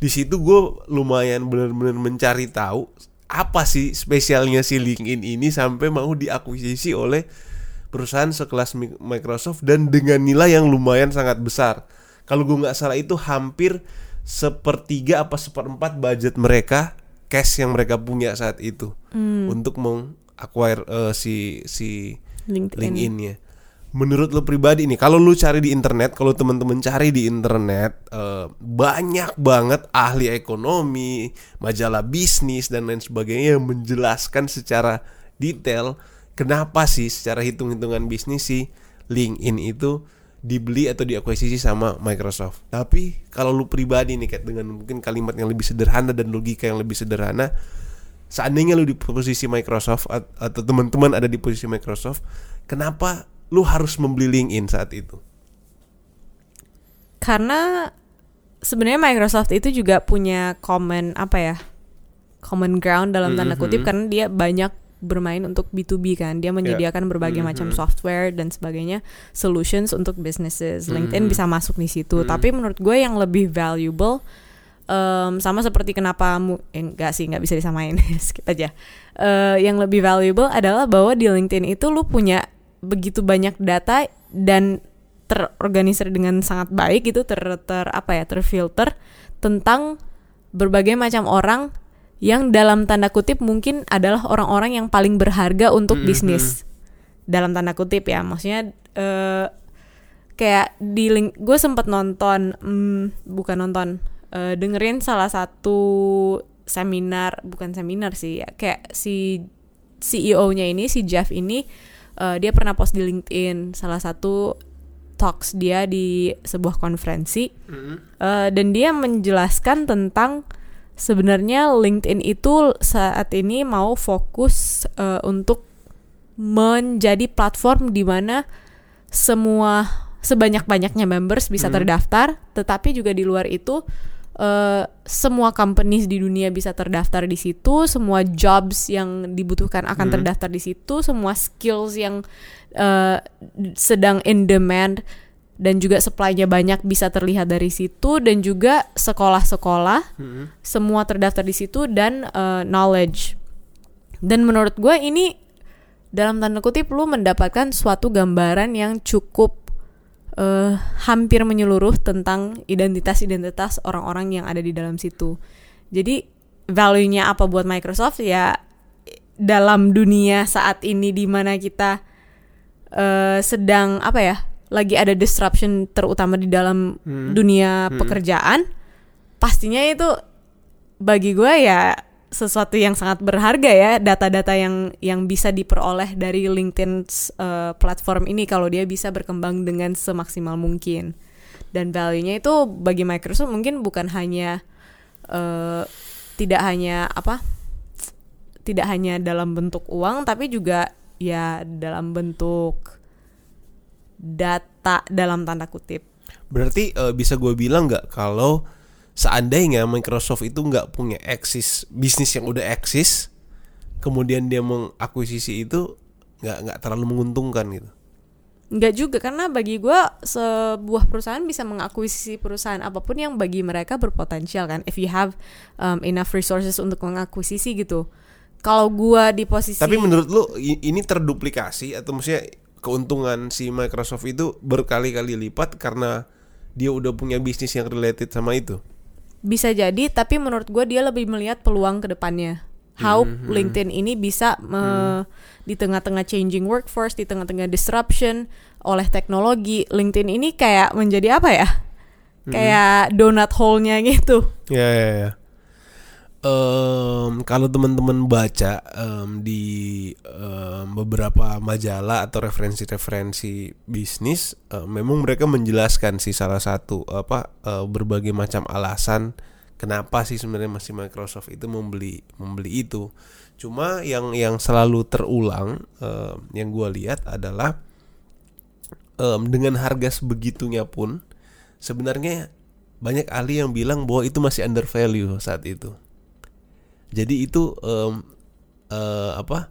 di situ gue lumayan benar-benar mencari tahu apa sih spesialnya si LinkedIn ini sampai mau diakuisisi oleh perusahaan sekelas Mi- Microsoft dan dengan nilai yang lumayan sangat besar. Kalau gue nggak salah itu hampir sepertiga apa seperempat budget mereka cash yang mereka punya saat itu untuk meng-acquire eh, si si LinkedIn, LinkedIn-nya. Menurut lo pribadi nih, kalau lu cari di internet, kalau teman-teman cari di internet, eh, banyak banget ahli ekonomi, majalah bisnis dan lain sebagainya yang menjelaskan secara detail kenapa sih secara hitung-hitungan bisnis sih LinkedIn itu dibeli atau diakuisisi sama Microsoft. Tapi kalau lu pribadi nih kayak dengan mungkin kalimat yang lebih sederhana dan logika yang lebih sederhana, seandainya lu di posisi Microsoft at- atau teman-teman ada di posisi Microsoft, kenapa lu harus membeli LinkedIn saat itu? karena sebenarnya Microsoft itu juga punya common apa ya common ground dalam tanda Mhm, kutip mhm. karena dia banyak bermain untuk B2B kan dia menyediakan berbagai Mhm. macam software dan sebagainya solutions untuk businesses LinkedIn Mhm. bisa masuk di situ Mhm. tapi menurut gue yang lebih valuable em, sama seperti kenapa mu eh, enggak sih nggak bisa disamain skip aja Eh, yang lebih valuable adalah bahwa di LinkedIn itu lu punya begitu banyak data dan terorganisir dengan sangat baik gitu ter, ter apa ya terfilter tentang berbagai macam orang yang dalam tanda kutip mungkin adalah orang-orang yang paling berharga untuk Mhm. bisnis. Dalam tanda kutip ya maksudnya eh kayak di link gue sempet nonton hmm, bukan nonton eh, dengerin salah satu seminar bukan seminar sih ya kayak si CEO-nya ini si Jeff ini eh, dia pernah post di LinkedIn salah satu talks dia di sebuah konferensi. Eh, dan dia menjelaskan tentang sebenarnya LinkedIn itu saat ini mau fokus eh, untuk menjadi platform di mana semua sebanyak-banyaknya members bisa Mhm. terdaftar, tetapi juga di luar itu eh, semua companies di dunia bisa terdaftar di situ, semua jobs yang dibutuhkan akan Hmm. terdaftar di situ, semua skills yang eh, sedang in demand dan juga supply-nya banyak bisa terlihat dari situ dan juga sekolah-sekolah Mm-mm. semua terdaftar di situ dan eh, knowledge. Dan menurut gue ini dalam tanda kutip lu mendapatkan suatu gambaran yang cukup eh, hampir menyeluruh tentang identitas-identitas orang-orang yang ada di dalam situ. Jadi value-nya apa buat Microsoft ya dalam dunia saat ini di mana kita eh, sedang apa ya lagi ada disruption terutama di dalam Hmm. dunia Hmm. pekerjaan pastinya itu bagi gue ya sesuatu yang sangat berharga ya data-data yang yang bisa diperoleh dari LinkedIn eh, platform ini kalau dia bisa berkembang dengan semaksimal mungkin dan value-nya itu bagi Microsoft mungkin bukan hanya eh, tidak hanya apa tidak hanya dalam bentuk uang tapi juga ya dalam bentuk data dalam tanda kutip Berarti eh, bisa gue bilang nggak kalau seandainya Microsoft itu nggak punya eksis bisnis yang udah eksis, kemudian dia mengakuisisi itu nggak nggak terlalu menguntungkan gitu. Enggak juga karena bagi gue sebuah perusahaan bisa mengakuisisi perusahaan apa pun yang bagi mereka berpotensial kan. If you have um, enough resources untuk mengakuisisi gitu. Kalau gue di posisi Tapi menurut lu ini terduplikasi atau maksudnya keuntungan si Microsoft itu berkali-kali lipat karena dia udah punya bisnis yang related sama itu. bisa jadi, tapi menurut gue dia lebih melihat peluang ke depannya. How LinkedIn ini bisa me- di tengah-tengah changing workforce, di tengah-tengah disruption oleh teknologi, LinkedIn ini kayak menjadi apa ya? Kayak donut hole-nya gitu. Ya ya ya. Em, kalau teman-teman baca em, di em, beberapa majalah atau referensi-referensi bisnis, em, memang mereka menjelaskan sih salah satu apa eh, berbagai macam alasan kenapa sih sebenarnya masih Microsoft itu membeli membeli itu. Cuma yang yang selalu terulang em, yang gua lihat adalah em, dengan harga sebegitunya pun sebenarnya banyak ahli yang bilang bahwa itu masih under value saat itu. Jadi itu em, eh, apa?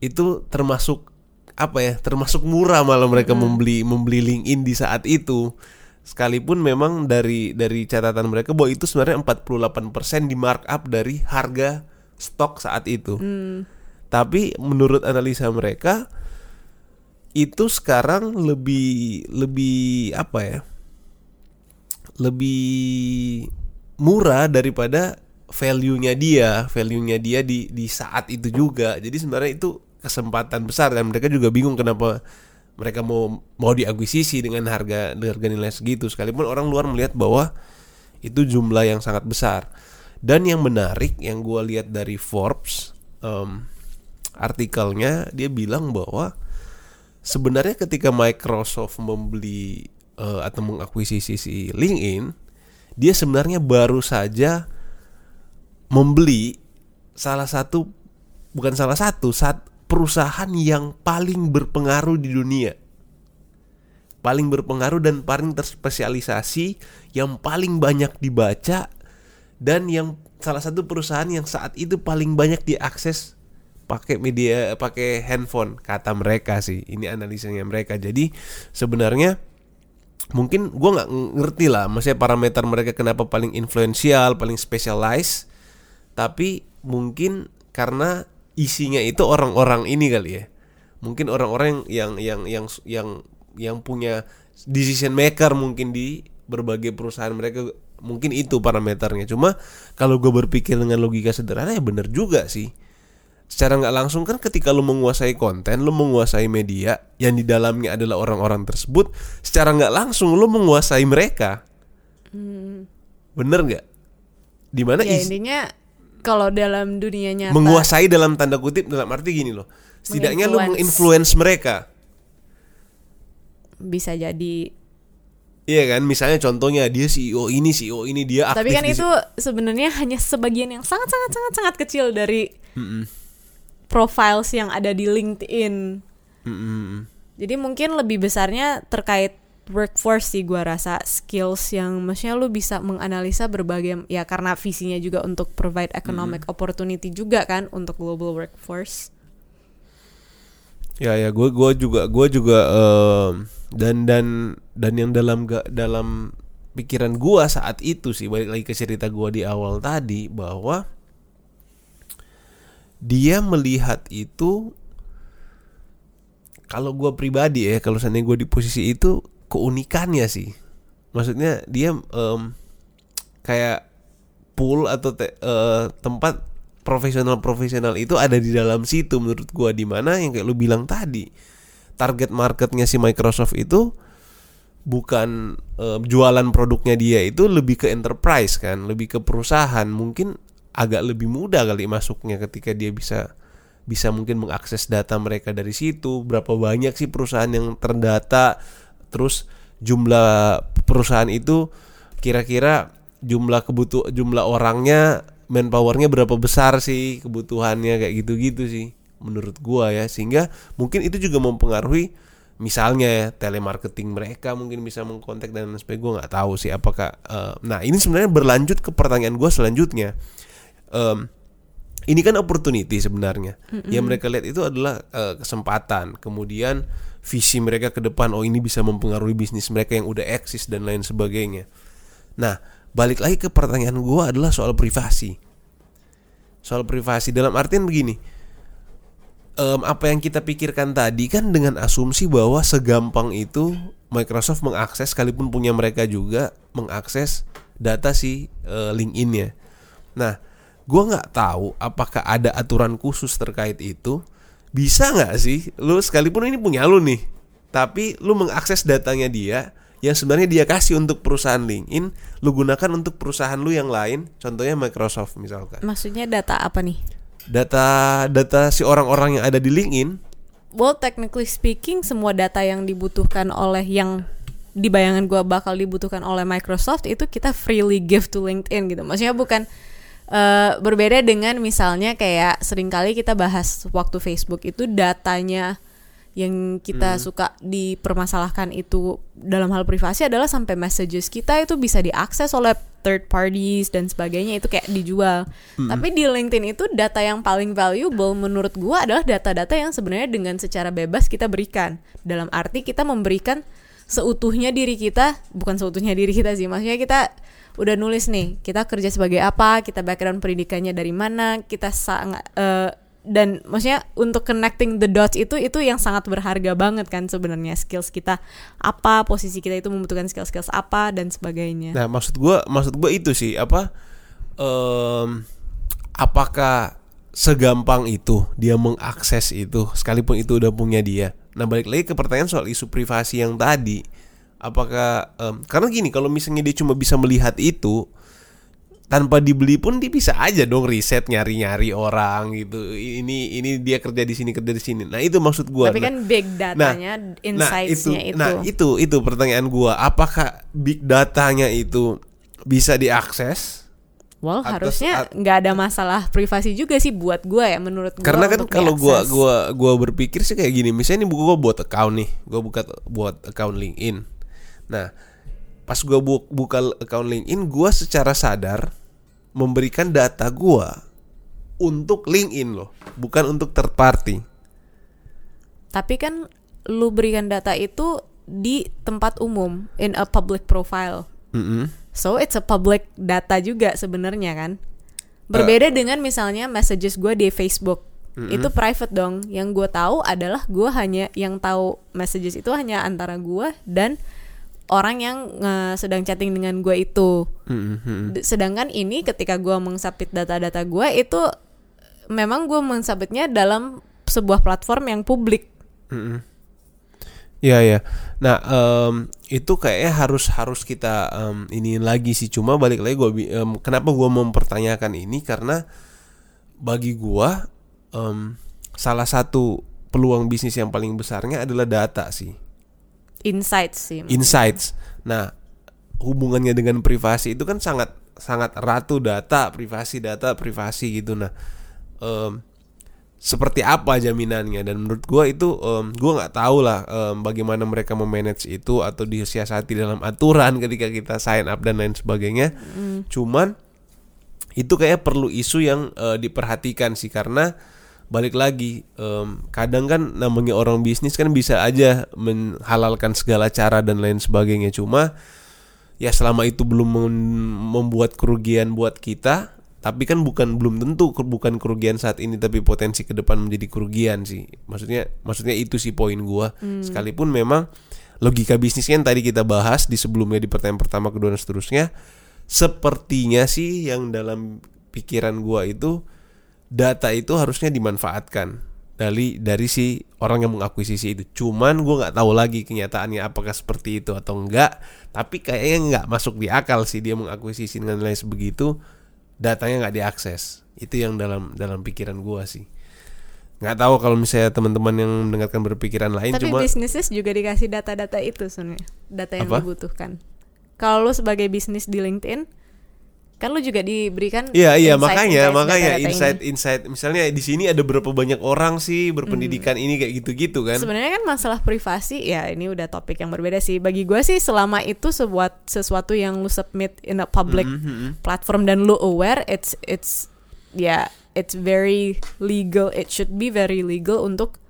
Itu termasuk apa ya? Termasuk murah malah mereka membeli membeli LinkedIn di saat itu. Sekalipun memang dari dari catatan mereka bahwa itu sebenarnya 48% di markup dari harga stok saat itu. Tapi menurut analisa mereka itu sekarang lebih lebih apa ya? Lebih murah daripada value-nya dia, value-nya dia di di saat itu juga. Jadi sebenarnya itu kesempatan besar dan mereka juga bingung kenapa mereka mau mau diakuisisi dengan harga dengan harga nilai segitu sekalipun orang luar melihat bahwa itu jumlah yang sangat besar. Dan yang menarik yang gua lihat dari Forbes em, artikelnya dia bilang bahwa sebenarnya ketika Microsoft membeli eh, atau mengakuisisi si LinkedIn, dia sebenarnya baru saja membeli salah satu bukan salah satu saat perusahaan yang paling berpengaruh di dunia. Paling berpengaruh dan paling terspesialisasi yang paling banyak dibaca dan yang salah satu perusahaan yang saat itu paling banyak diakses pakai media pakai handphone kata mereka sih. Ini analisanya mereka. Jadi sebenarnya mungkin gua nggak ngerti lah maksudnya parameter mereka kenapa paling influential paling specialized tapi mungkin karena isinya itu orang-orang ini kali ya. Mungkin orang-orang yang yang yang yang yang punya decision maker mungkin di berbagai perusahaan mereka mungkin itu parameternya. Cuma kalau gue berpikir dengan logika sederhana ya bener juga sih. Secara nggak langsung kan ketika lo menguasai konten lo menguasai media yang di dalamnya adalah orang-orang tersebut secara nggak langsung lo menguasai mereka. Bener nggak? Di mana ya intinya kalau dalam dunia nyata menguasai dalam tanda kutip dalam arti gini loh. Setidaknya lo menginfluence. mereka. Bisa jadi. Iya kan? Misalnya contohnya dia CEO ini CEO ini dia aktif tapi kan itu sebenarnya hanya sebagian yang sangat sangat sangat sangat kecil dari Mm-mm. profiles yang ada di LinkedIn. Mm-mm. jadi mungkin lebih besarnya terkait workforce sih gua rasa skills yang maksudnya lu bisa menganalisa berbagai ya karena visinya juga untuk provide economic opportunity juga kan untuk global workforce. Ya ya gue gua juga gue juga em, dan dan dan yang dalam ga, dalam pikiran gua saat itu sih balik lagi ke cerita gua di awal tadi bahwa dia melihat itu kalau gua pribadi ya kalau seandainya gue di posisi itu keunikannya sih. Maksudnya dia em, kayak pool atau te- eh, tempat profesional-profesional itu ada di dalam situ menurut gua. Di mana yang kayak lu bilang tadi target marketnya si Microsoft itu bukan eh, jualan produknya dia itu lebih ke enterprise kan lebih ke perusahaan. Mungkin agak lebih mudah kali masuknya ketika dia bisa bisa mungkin mengakses data mereka dari situ. Berapa banyak sih perusahaan yang terdata terus jumlah perusahaan itu kira-kira jumlah kebutuh jumlah orangnya manpowernya berapa besar sih kebutuhannya kayak gitu-gitu sih menurut gua ya. Sehingga mungkin itu juga mempengaruhi misalnya ya telemarketing mereka mungkin bisa mengkontak dan sebagainya. Gua nggak tahu sih apakah eh, nah ini sebenarnya berlanjut ke pertanyaan gua selanjutnya. Em, ini kan opportunity sebenarnya. Yang mereka lihat itu adalah eh, kesempatan. Kemudian visi mereka ke depan oh ini bisa mempengaruhi bisnis mereka yang udah eksis dan lain sebagainya nah balik lagi ke pertanyaan gua adalah soal privasi soal privasi dalam artian begini em, apa yang kita pikirkan tadi kan dengan asumsi bahwa segampang itu Microsoft mengakses sekalipun punya mereka juga mengakses data si eh, LinkedIn-nya. Nah, gua nggak tahu apakah ada aturan khusus terkait itu. Bisa nggak sih, lu sekalipun ini punya lu nih, tapi lu mengakses datanya dia yang sebenarnya dia kasih untuk perusahaan LinkedIn, lu gunakan untuk perusahaan lu yang lain, contohnya Microsoft misalkan Maksudnya data apa nih? data data si orang-orang yang ada di LinkedIn Well, technically speaking, semua data yang dibutuhkan oleh yang di bayangan gua bakal dibutuhkan oleh Microsoft itu kita freely give to LinkedIn gitu. Maksudnya bukan eh, berbeda dengan misalnya kayak sering kali kita bahas waktu Facebook itu datanya yang kita suka dipermasalahkan itu dalam hal privasi adalah sampai messages kita itu bisa diakses oleh third parties dan sebagainya itu kayak dijual. Tapi di LinkedIn itu data yang paling valuable menurut gua adalah data-data yang sebenarnya dengan secara bebas kita berikan. Dalam arti kita memberikan seutuhnya diri kita, bukan seutuhnya diri kita sih. Maksudnya kita udah nulis nih, kita kerja sebagai apa, kita background pendidikannya dari mana, kita sangat eh, dan maksudnya untuk connecting the dots itu itu yang sangat berharga banget kan sebenarnya skills kita apa posisi kita itu membutuhkan skill-skills apa dan sebagainya. Nah, maksud gua maksud gua itu sih apa em, apakah segampang itu dia mengakses itu sekalipun itu udah punya dia. Nah, balik lagi ke pertanyaan soal isu privasi yang tadi. Apakah em, karena gini kalau misalnya dia cuma bisa melihat itu tanpa dibeli pun dia bisa aja dong riset nyari-nyari orang gitu. Ini ini dia kerja di sini kerja di sini. Nah, itu maksud gua. Tapi Nah, kan big datanya, insights-nya itu. Nah, itu itu pertanyaan gua, apakah big datanya itu bisa diakses? well, harusnya nggak ada masalah privasi juga sih buat gua ya menurut gua. Karena kan kalau gua diakses. gua gua berpikir sih kayak gini, misalnya ini gua buat account nih, gua buka buat account LinkedIn. Nah, pas gua bu- buka account LinkedIn, gua secara sadar memberikan data gua untuk LinkedIn loh, bukan untuk third party. Tapi kan lu berikan data itu di tempat umum in a public profile. Mm-mm. So it's a public data juga sebenarnya kan. Berbeda dengan misalnya messages gue di Facebook. Itu private dong. Yang gue tahu adalah gue hanya yang tahu messages itu hanya antara gue dan orang yang eh, sedang chatting dengan gue itu. Mm-mm. D- Sedangkan ini ketika gue mengsubmit data-data gue itu memang gue mengsubmitnya dalam sebuah platform yang publik. Mm-mm. Iya ya. Nah em, itu kayaknya harus harus kita em, ini lagi sih. Cuma balik lagi gue kenapa gua mempertanyakan ini karena bagi gua em, salah satu peluang bisnis yang paling besarnya adalah data sih, Insights sih. insights. Nah hubungannya dengan privasi itu kan sangat sangat erat tuh data privasi data privasi gitu. Nah em, seperti apa jaminannya dan menurut gua itu um, gua nggak tahu lah um, bagaimana mereka memanage itu atau disiasati dalam aturan ketika kita sign up dan lain sebagainya cuman itu kayak perlu isu yang uh, diperhatikan sih karena balik lagi em, kadang kan namanya orang bisnis kan bisa aja menghalalkan segala cara dan lain sebagainya. Cuma ya selama itu belum mem- membuat kerugian buat kita tapi kan bukan belum tentu bukan kerugian saat ini tapi potensi ke depan menjadi kerugian sih. Maksudnya maksudnya itu sih poin gua. Sekalipun memang logika bisnisnya yang tadi kita bahas di sebelumnya di pertanyaan pertama kedua dan seterusnya sepertinya sih yang dalam pikiran gua itu data itu harusnya dimanfaatkan dari dari si orang yang mengakuisisi itu. Cuman gue nggak tahu lagi kenyataannya apakah seperti itu atau enggak. Tapi kayaknya nggak masuk di akal sih dia mengakuisisi dengan nilai sebegitu, datanya nggak diakses. Itu yang dalam dalam pikiran gue sih. Nggak tahu kalau misalnya teman-teman yang mendengarkan berpikiran lain Tapi cuma bisnisnya juga dikasih data-data itu sebenarnya, data yang Apa? dibutuhkan. Kalau lu sebagai bisnis di LinkedIn, kan lu juga diberikan Iya iya insight- makanya insight makanya data-data ini. insight insight misalnya di sini ada berapa banyak orang sih berpendidikan ini kayak gitu-gitu kan. Sebenarnya kan masalah privasi ya ini udah topik yang berbeda sih. Bagi gue sih selama itu sebuat sesuatu yang lu submit in a public Mhm. platform dan lu aware, it's it's ya it's very legal. It should be very legal untuk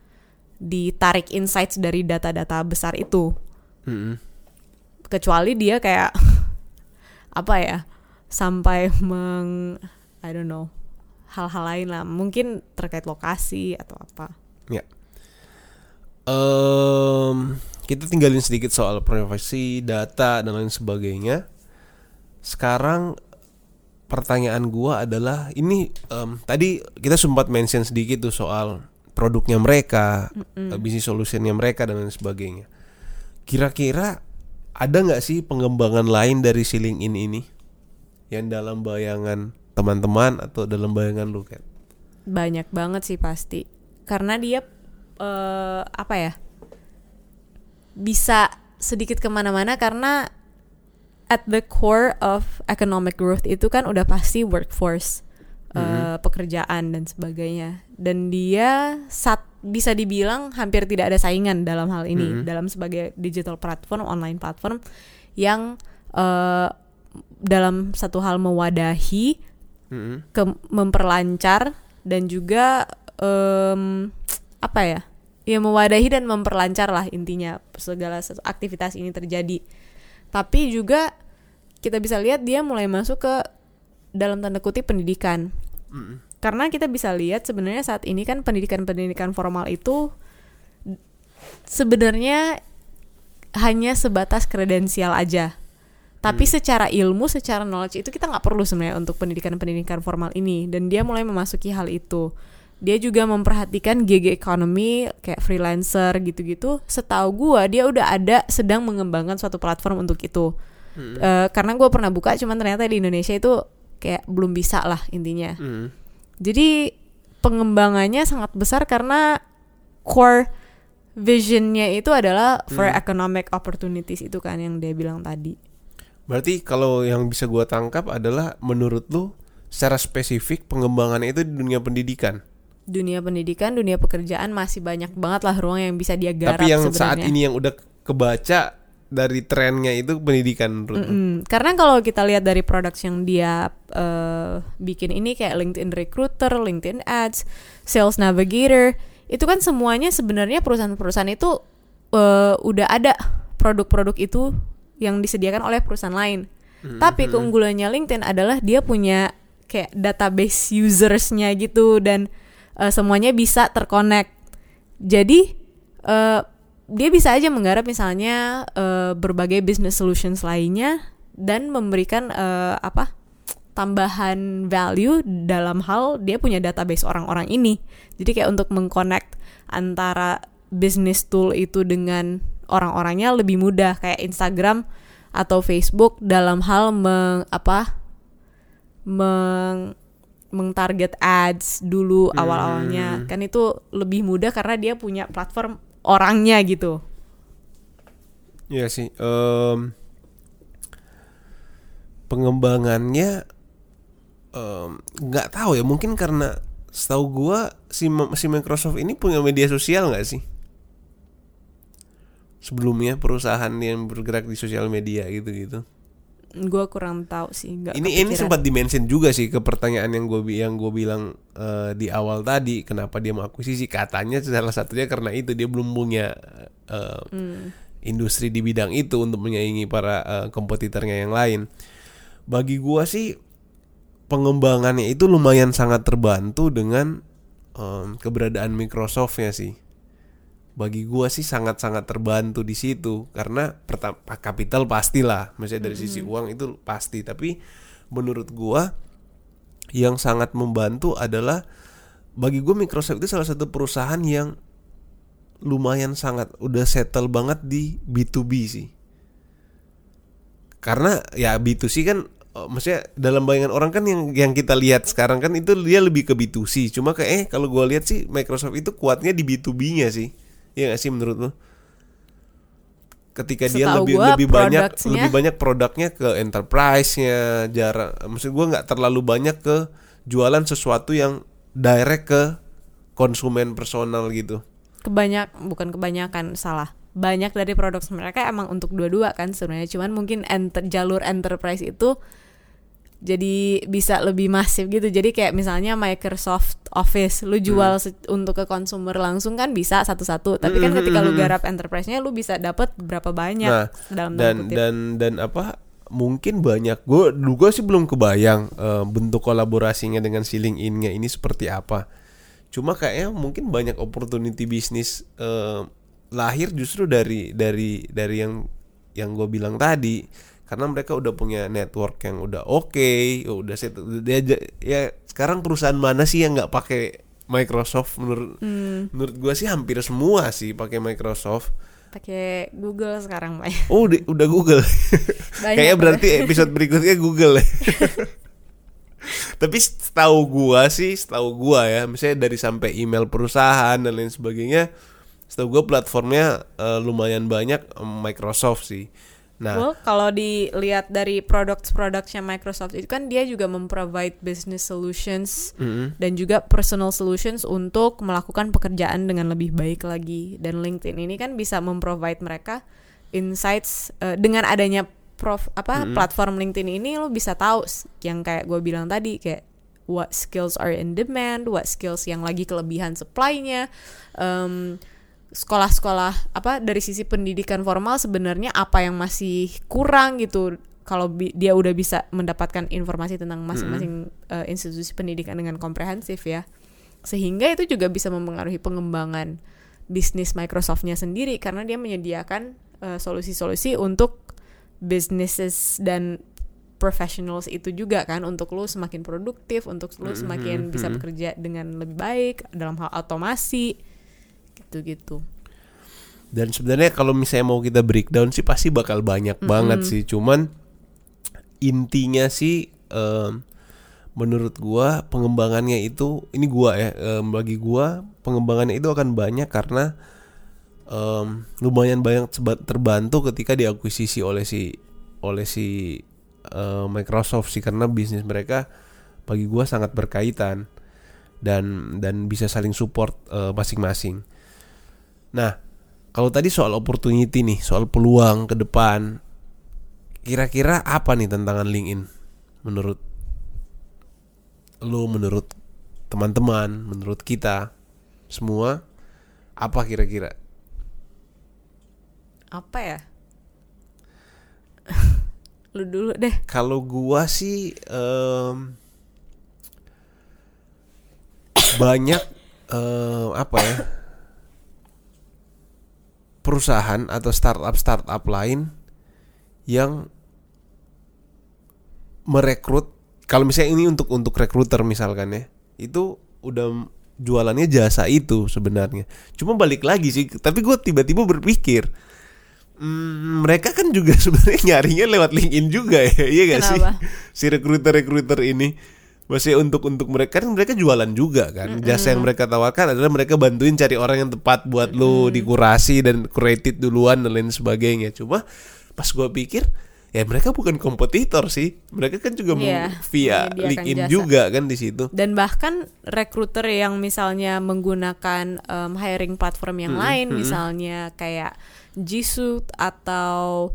ditarik insights dari data-data besar itu. Mhm. Kecuali dia kayak apa ya sampai meng I don't know hal-hal lain lah. Mungkin terkait lokasi atau apa. Ya. Em, kita tinggalin sedikit soal privasi, data dan lain sebagainya. Sekarang pertanyaan gua adalah ini em, tadi kita sempat mention sedikit tuh soal produknya mereka, eh, bisnis solutionnya mereka dan lain sebagainya. Kira-kira ada nggak sih pengembangan lain dari si LinkedIn ini yang dalam bayangan teman-teman atau dalam bayangan lu kan? banyak banget sih pasti karena dia eh, apa ya bisa sedikit ke mana-mana karena at the core of economic growth itu kan udah pasti workforce eh, pekerjaan dan sebagainya dan dia sat bisa dibilang hampir tidak ada saingan dalam hal ini Mhm. dalam sebagai digital platform online platform yang eh, dalam satu hal mewadahi Mhm. ke memperlancar dan juga em, apa ya ya mewadahi dan memperlancar lah intinya segala aktivitas ini terjadi tapi juga kita bisa lihat dia mulai masuk ke dalam tanda kutip pendidikan Mhm. karena kita bisa lihat sebenarnya saat ini kan pendidikan-pendidikan formal itu sebenarnya hanya sebatas kredensial aja. Tapi secara ilmu, secara knowledge itu kita nggak perlu sebenarnya untuk pendidikan-pendidikan formal ini. Dan dia mulai memasuki hal itu. Dia juga memperhatikan gig economy kayak freelancer gitu-gitu. Setahu gua dia udah ada sedang mengembangkan suatu platform untuk itu. Eh, karena gua pernah buka, cuman ternyata di Indonesia itu kayak belum bisa lah intinya. Mhm. Jadi pengembangannya sangat besar karena core visionnya itu adalah for economic opportunities itu kan yang dia bilang tadi. Berarti kalau yang bisa gua tangkap adalah menurut lu secara spesifik pengembangannya itu di dunia pendidikan. Dunia pendidikan, dunia pekerjaan masih banyak banget lah ruang yang bisa dia garap Tapi yang sebenarnya. saat ini yang udah kebaca dari trennya itu pendidikan menurut lu. Mm-mm. Karena kalau kita lihat dari produk yang dia eh, bikin ini kayak LinkedIn Recruiter, LinkedIn Ads, Sales Navigator, itu kan semuanya sebenarnya perusahaan-perusahaan itu eh, udah ada produk-produk itu yang disediakan oleh perusahaan lain. Tapi keunggulannya LinkedIn adalah dia punya kayak database usersnya gitu dan eh, semuanya bisa terkonek. Jadi eh, dia bisa aja menggarap misalnya eh, berbagai business solutions lainnya dan memberikan eh, apa tambahan value dalam hal dia punya database orang-orang ini. Jadi kayak untuk mengconnect antara business tool itu dengan orang-orangnya lebih mudah kayak Instagram atau Facebook dalam hal meng apa meng mengtarget ads dulu awal-awalnya kan itu lebih mudah karena dia punya platform orangnya gitu. Iya sih. em, pengembangannya em, nggak tahu ya mungkin karena setahu gua si si Microsoft ini punya media sosial nggak sih? Sebelumnya perusahaan yang bergerak di sosial media gitu-gitu. Gue kurang tahu sih. Gak ini ini sempat dimention juga sih ke pertanyaan yang gue yang gue bilang uh, di awal tadi kenapa dia mau akuisisi katanya salah satunya karena itu dia belum punya uh, hmm. industri di bidang itu untuk menyaingi para uh, kompetitornya yang lain. Bagi gue sih pengembangannya itu lumayan sangat terbantu dengan um, keberadaan Microsoftnya sih bagi gua sih sangat-sangat terbantu di situ. Karena pertama kapital pastilah. Misalnya dari mm -hmm. sisi uang itu pasti. Tapi menurut gua yang sangat membantu adalah bagi gue Microsoft itu salah satu perusahaan yang lumayan sangat udah settle banget di B2B sih. Karena ya B2C kan oh, maksudnya dalam bayangan orang kan yang yang kita lihat sekarang kan itu dia lebih ke B2C cuma kayak eh kalau gue lihat sih Microsoft itu kuatnya di B2B-nya sih Iya gak sih menurut lo? Ketika dia lebih gua, lebih banyak lebih banyak produknya ke enterprise-nya, jarak maksud gua nggak terlalu banyak ke jualan sesuatu yang direct ke konsumen personal gitu. Kebanyak bukan kebanyakan salah. Banyak dari produk mereka emang untuk dua-dua kan sebenarnya. Cuman mungkin enter, jalur enterprise itu jadi bisa lebih masif gitu. Jadi kayak misalnya Microsoft Office lu jual hmm. untuk ke konsumer langsung kan bisa satu-satu. Tapi kan ketika lu garap enterprise-nya lu bisa dapat berapa banyak nah, dalam dan kutip. dan dan apa mungkin banyak. Gue dulu gue sih belum kebayang uh, bentuk kolaborasinya dengan si LinkedIn-nya ini seperti apa. Cuma kayaknya mungkin banyak opportunity bisnis uh, lahir justru dari dari dari yang yang gue bilang tadi karena mereka udah punya network yang udah oke okay, udah set dia ya sekarang perusahaan mana sih yang nggak pakai Microsoft? Menurut hmm. menurut gua sih hampir semua sih pakai Microsoft. Pakai Google sekarang pak. Oh udah, udah Google. Kayaknya berarti episode berikutnya Google ya. Tapi setahu gua sih setahu gua ya misalnya dari sampai email perusahaan dan lain sebagainya setahu gua platformnya uh, lumayan banyak um, Microsoft sih Nah, well, kalau dilihat dari produk-produknya Microsoft itu kan dia juga memprovide business solutions mm -hmm. dan juga personal solutions untuk melakukan pekerjaan dengan lebih baik lagi. Dan LinkedIn ini kan bisa memprovide mereka insights uh, dengan adanya prof apa mm -hmm. platform LinkedIn ini lo bisa tahu yang kayak gue bilang tadi kayak what skills are in demand, what skills yang lagi kelebihan supply-nya. Um, sekolah-sekolah apa dari sisi pendidikan formal sebenarnya apa yang masih kurang gitu? Kalau dia udah bisa mendapatkan informasi tentang masing-masing mm. uh, institusi pendidikan dengan komprehensif ya. Sehingga itu juga bisa mempengaruhi pengembangan bisnis Microsoftnya sendiri karena dia menyediakan uh, solusi-solusi untuk businesses dan professionals itu juga kan untuk lu semakin produktif untuk lu semakin bisa bekerja dengan lebih baik dalam hal otomasi gitu-gitu dan sebenarnya kalau misalnya mau kita breakdown sih pasti bakal banyak mm -hmm. banget sih cuman intinya sih um, menurut gua pengembangannya itu ini gua ya um, bagi gua pengembangannya itu akan banyak karena um, lumayan banyak terbantu ketika diakuisisi oleh si oleh si uh, Microsoft sih karena bisnis mereka bagi gua sangat berkaitan dan dan bisa saling support uh, masing-masing. Nah, kalau tadi soal opportunity nih, soal peluang ke depan, kira-kira apa nih tantangan LinkedIn menurut lo, menurut teman-teman, menurut kita semua, apa kira-kira? Apa ya? lu dulu deh. Kalau gua sih um, banyak um, apa ya? Perusahaan atau startup startup lain yang merekrut kalau misalnya ini untuk untuk rekruter misalkan ya itu udah jualannya jasa itu sebenarnya. Cuma balik lagi sih tapi gue tiba-tiba berpikir hmm, mereka kan juga sebenarnya nyarinya lewat LinkedIn juga ya iya gak sih? Si rekruter rekruter ini masih untuk untuk mereka kan mereka jualan juga kan. Mm -hmm. jasa yang mereka tawarkan adalah mereka bantuin cari orang yang tepat buat mm -hmm. lo dikurasi dan curated duluan dan lain sebagainya. Cuma pas gue pikir ya mereka bukan kompetitor sih. Mereka kan juga Iya, via LinkedIn juga kan di situ. Dan bahkan recruiter yang misalnya menggunakan um, hiring platform yang Mm-mm, lain misalnya kayak Suite atau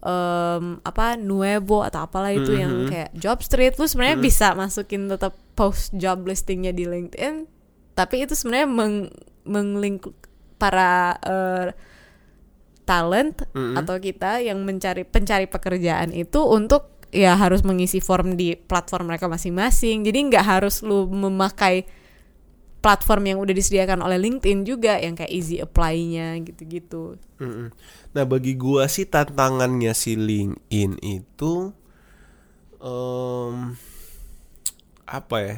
um, apa Nuevo atau apalah itu yang Mm-mm. kayak Jobstreet lu sebenarnya Mm-mm. bisa masukin tetap post job listingnya di LinkedIn tapi itu sebenarnya meng menglink para uh, talent Mm-mm. atau kita yang mencari pencari pekerjaan itu untuk ya harus mengisi form di platform mereka masing-masing. Jadi nggak harus lu memakai platform yang udah disediakan oleh LinkedIn juga yang kayak easy apply-nya gitu-gitu. Mm-mm. Nah bagi gua sih tantangannya si LinkedIn itu em, apa ya?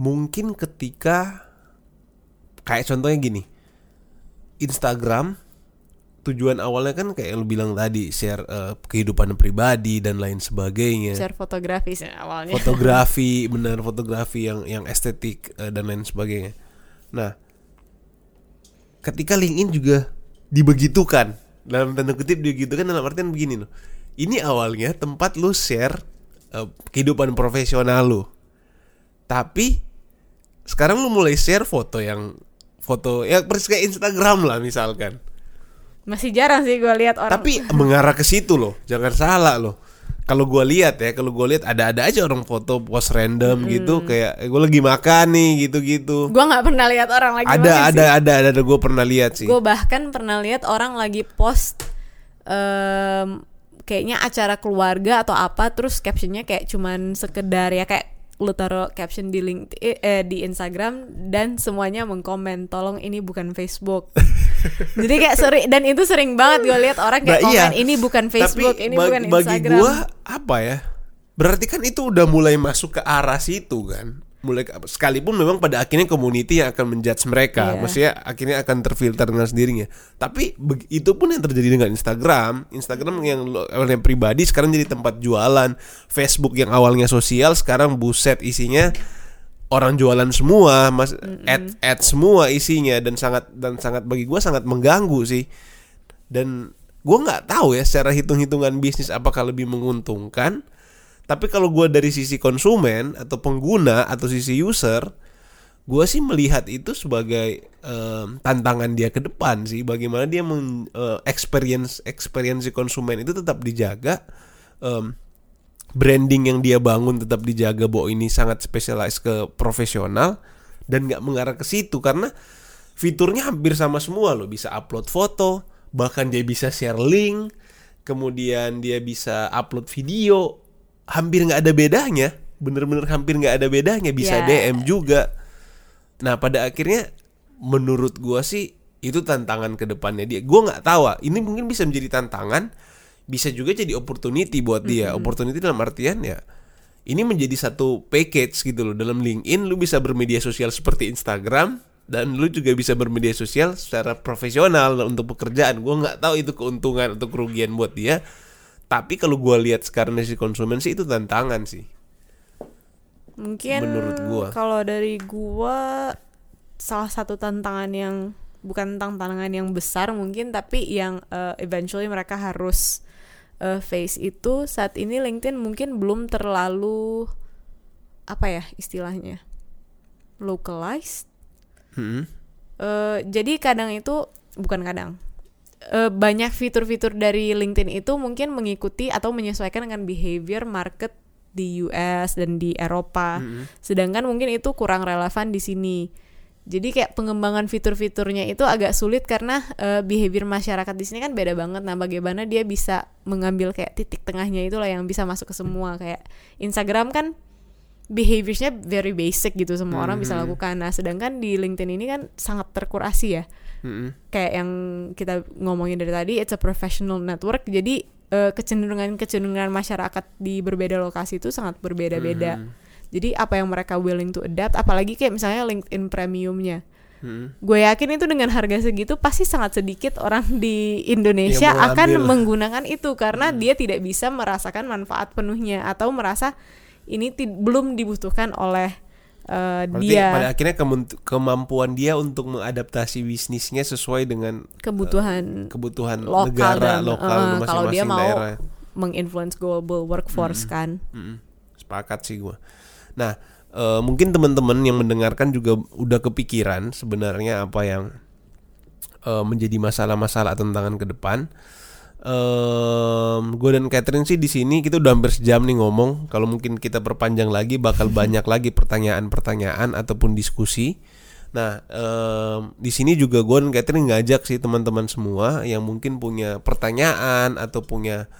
Mungkin ketika kayak contohnya gini, Instagram tujuan awalnya kan kayak lu bilang tadi share eh, kehidupan pribadi dan lain sebagainya. Share fotografi sih awalnya. fotografi benar fotografi yang yang estetik eh, dan lain sebagainya. Nah, ketika LinkedIn juga dibegitukan dalam tanda kutip dibegitukan dalam artian begini loh. Ini awalnya tempat lu share eh, kehidupan profesional lu. Tapi sekarang lu mulai share foto yang foto ya persis kayak Instagram lah misalkan. Masih jarang sih gue lihat orang Tapi mengarah ke situ loh, jangan salah loh. Kalau gua lihat ya, kalau gua lihat ada-ada aja orang foto post random gitu, kayak gue lagi makan nih gitu-gitu. gue nggak pernah lihat orang lagi Ada, ada, ada, ada, ada, gue pernah lihat sih. Gue bahkan pernah lihat orang lagi post em, kayaknya acara keluarga atau apa terus captionnya kayak cuman sekedar ya kayak lu taruh caption di LinkedIn eh, di Instagram dan semuanya mengkomen tolong ini bukan Facebook. Jadi kayak sering dan itu sering banget gue lihat orang kayak Nah, iya. komen ini bukan Facebook, Tapi ini bukan bagi Instagram. gua apa ya? Berarti kan itu udah mulai masuk ke arah situ kan. Mulai sekalipun memang pada akhirnya community yang akan menjudge mereka, Iya. maksudnya akhirnya akan terfilter dengan sendirinya. Tapi itu pun yang terjadi dengan Instagram. Instagram yang awalnya pribadi sekarang jadi tempat jualan. Facebook yang awalnya sosial sekarang buset isinya orang jualan semua, mas ad ad semua isinya dan sangat dan sangat bagi gua sangat mengganggu sih. Dan gua nggak tahu ya secara hitung-hitungan bisnis apakah lebih menguntungkan. Tapi kalau gua dari sisi konsumen atau pengguna atau sisi user, gua sih melihat itu sebagai em, tantangan dia ke depan sih. Bagaimana dia men, eh, experience experience konsumen itu tetap dijaga. Em, branding yang dia bangun tetap dijaga bahwa ini sangat spesialis ke profesional dan nggak mengarah ke situ karena fiturnya hampir sama semua loh bisa upload foto bahkan dia bisa share link kemudian dia bisa upload video hampir nggak ada bedanya bener-bener hampir nggak ada bedanya bisa Ya. DM juga nah pada akhirnya menurut gua sih itu tantangan ke depannya dia gua nggak tahu ah, ini mungkin bisa menjadi tantangan bisa juga jadi opportunity buat dia. Opportunity dalam artian ya ini menjadi satu package gitu loh. Dalam LinkedIn lu bisa bermedia sosial seperti Instagram dan lu juga bisa bermedia sosial secara profesional untuk pekerjaan. Gua nggak tahu itu keuntungan atau kerugian buat dia. Tapi kalau gua lihat sekarang dari konsumen sih itu tantangan sih. Mungkin Menurut gua. kalau dari gua salah satu tantangan yang bukan tantangan yang besar mungkin tapi yang uh, eventually mereka harus uh, face itu saat ini LinkedIn mungkin belum terlalu apa ya istilahnya localized. Hmm. Eh, jadi kadang itu bukan kadang Eh, banyak fitur-fitur dari LinkedIn itu mungkin mengikuti atau menyesuaikan dengan behavior market di US dan di Eropa. Mm-mm. Sedangkan mungkin itu kurang relevan di sini. Jadi kayak pengembangan fitur-fiturnya itu agak sulit karena eh, behavior masyarakat di sini kan beda banget. Nah, bagaimana dia bisa mengambil kayak titik tengahnya itulah yang bisa masuk ke semua kayak Instagram kan behaviorsnya very basic gitu semua orang bisa lakukan. Nah, sedangkan di LinkedIn ini kan sangat terkurasi ya. Mm-mm. Kayak yang kita ngomongin dari tadi, it's a professional network. Jadi eh, kecenderungan-kecenderungan masyarakat di berbeda lokasi itu sangat berbeda-beda. Mhm. Jadi apa yang mereka willing to adapt, apalagi kayak misalnya LinkedIn premiumnya. Mhm. Gue yakin itu dengan harga segitu pasti sangat sedikit orang di Indonesia akan ambil. menggunakan itu karena dia tidak bisa merasakan manfaat penuhnya atau merasa ini belum dibutuhkan oleh eh, Berarti dia pada akhirnya kemampuan dia untuk mengadaptasi bisnisnya sesuai dengan kebutuhan kebutuhan lokal negara dan, lokal eh, masing-masing kalau dia mau daerah. menginfluence global workforce kan. Mm-mm. Sepakat sih gue. Nah, eh, mungkin teman-teman yang mendengarkan juga udah kepikiran sebenarnya apa yang eh, menjadi masalah-masalah tantangan ke depan. Um, gue dan Catherine sih di sini kita udah hampir sejam nih ngomong. Kalau mungkin kita perpanjang lagi, bakal banyak lagi pertanyaan-pertanyaan ataupun diskusi. Nah, em, di sini juga gue dan Catherine ngajak sih teman-teman semua yang mungkin punya pertanyaan atau punya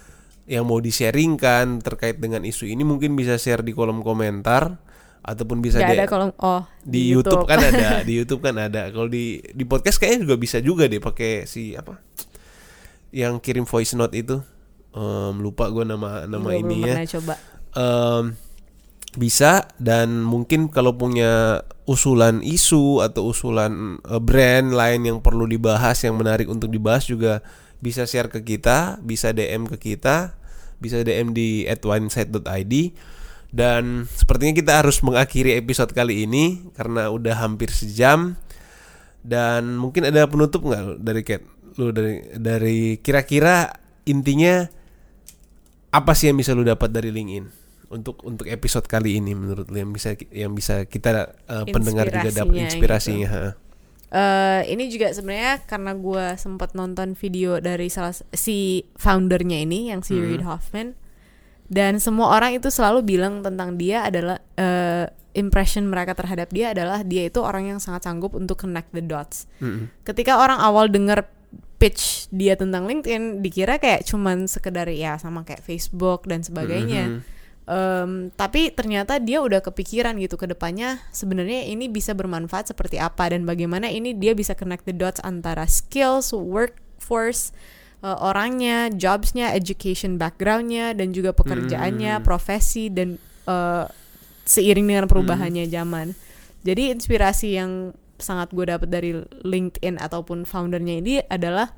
yang mau di-sharingkan terkait dengan isu ini mungkin bisa share di kolom komentar ataupun bisa Gak di, ada kalau oh di YouTube. kan ada, di YouTube kan ada. Kalau di di podcast kayaknya juga bisa juga deh pakai si apa? Yang kirim voice note itu. Em, lupa gue nama nama Gua belum ininya pernah coba. em, bisa dan mungkin kalau punya usulan isu atau usulan eh, brand lain yang perlu dibahas yang menarik untuk dibahas juga bisa share ke kita, bisa DM ke kita, bisa DM di @wineside.id dan sepertinya kita harus mengakhiri episode kali ini karena udah hampir sejam dan mungkin ada penutup nggak dari Kat? Lu dari dari kira-kira intinya apa sih yang bisa lu dapat dari LinkedIn untuk untuk episode kali ini menurut lu yang bisa yang bisa kita eh, pendengar juga dapat Inspirasinya ha. Eh, ini juga sebenarnya karena gue sempat nonton video dari salah si foundernya ini yang si Hmm. Reid Hoffman dan semua orang itu selalu bilang tentang dia adalah eh, impression mereka terhadap dia adalah dia itu orang yang sangat sanggup untuk connect the dots. Mm-mm. Ketika orang awal denger pitch dia tentang LinkedIn dikira kayak cuman sekedar ya sama kayak Facebook dan sebagainya. Mhm. Em, tapi ternyata dia udah kepikiran gitu ke depannya sebenarnya ini bisa bermanfaat seperti apa dan bagaimana ini dia bisa connect the dots antara skills, workforce, eh, orangnya, jobsnya, education backgroundnya dan juga pekerjaannya, Hmm. profesi dan eh, seiring dengan perubahannya zaman. Jadi inspirasi yang sangat gue dapat dari LinkedIn ataupun foundernya ini adalah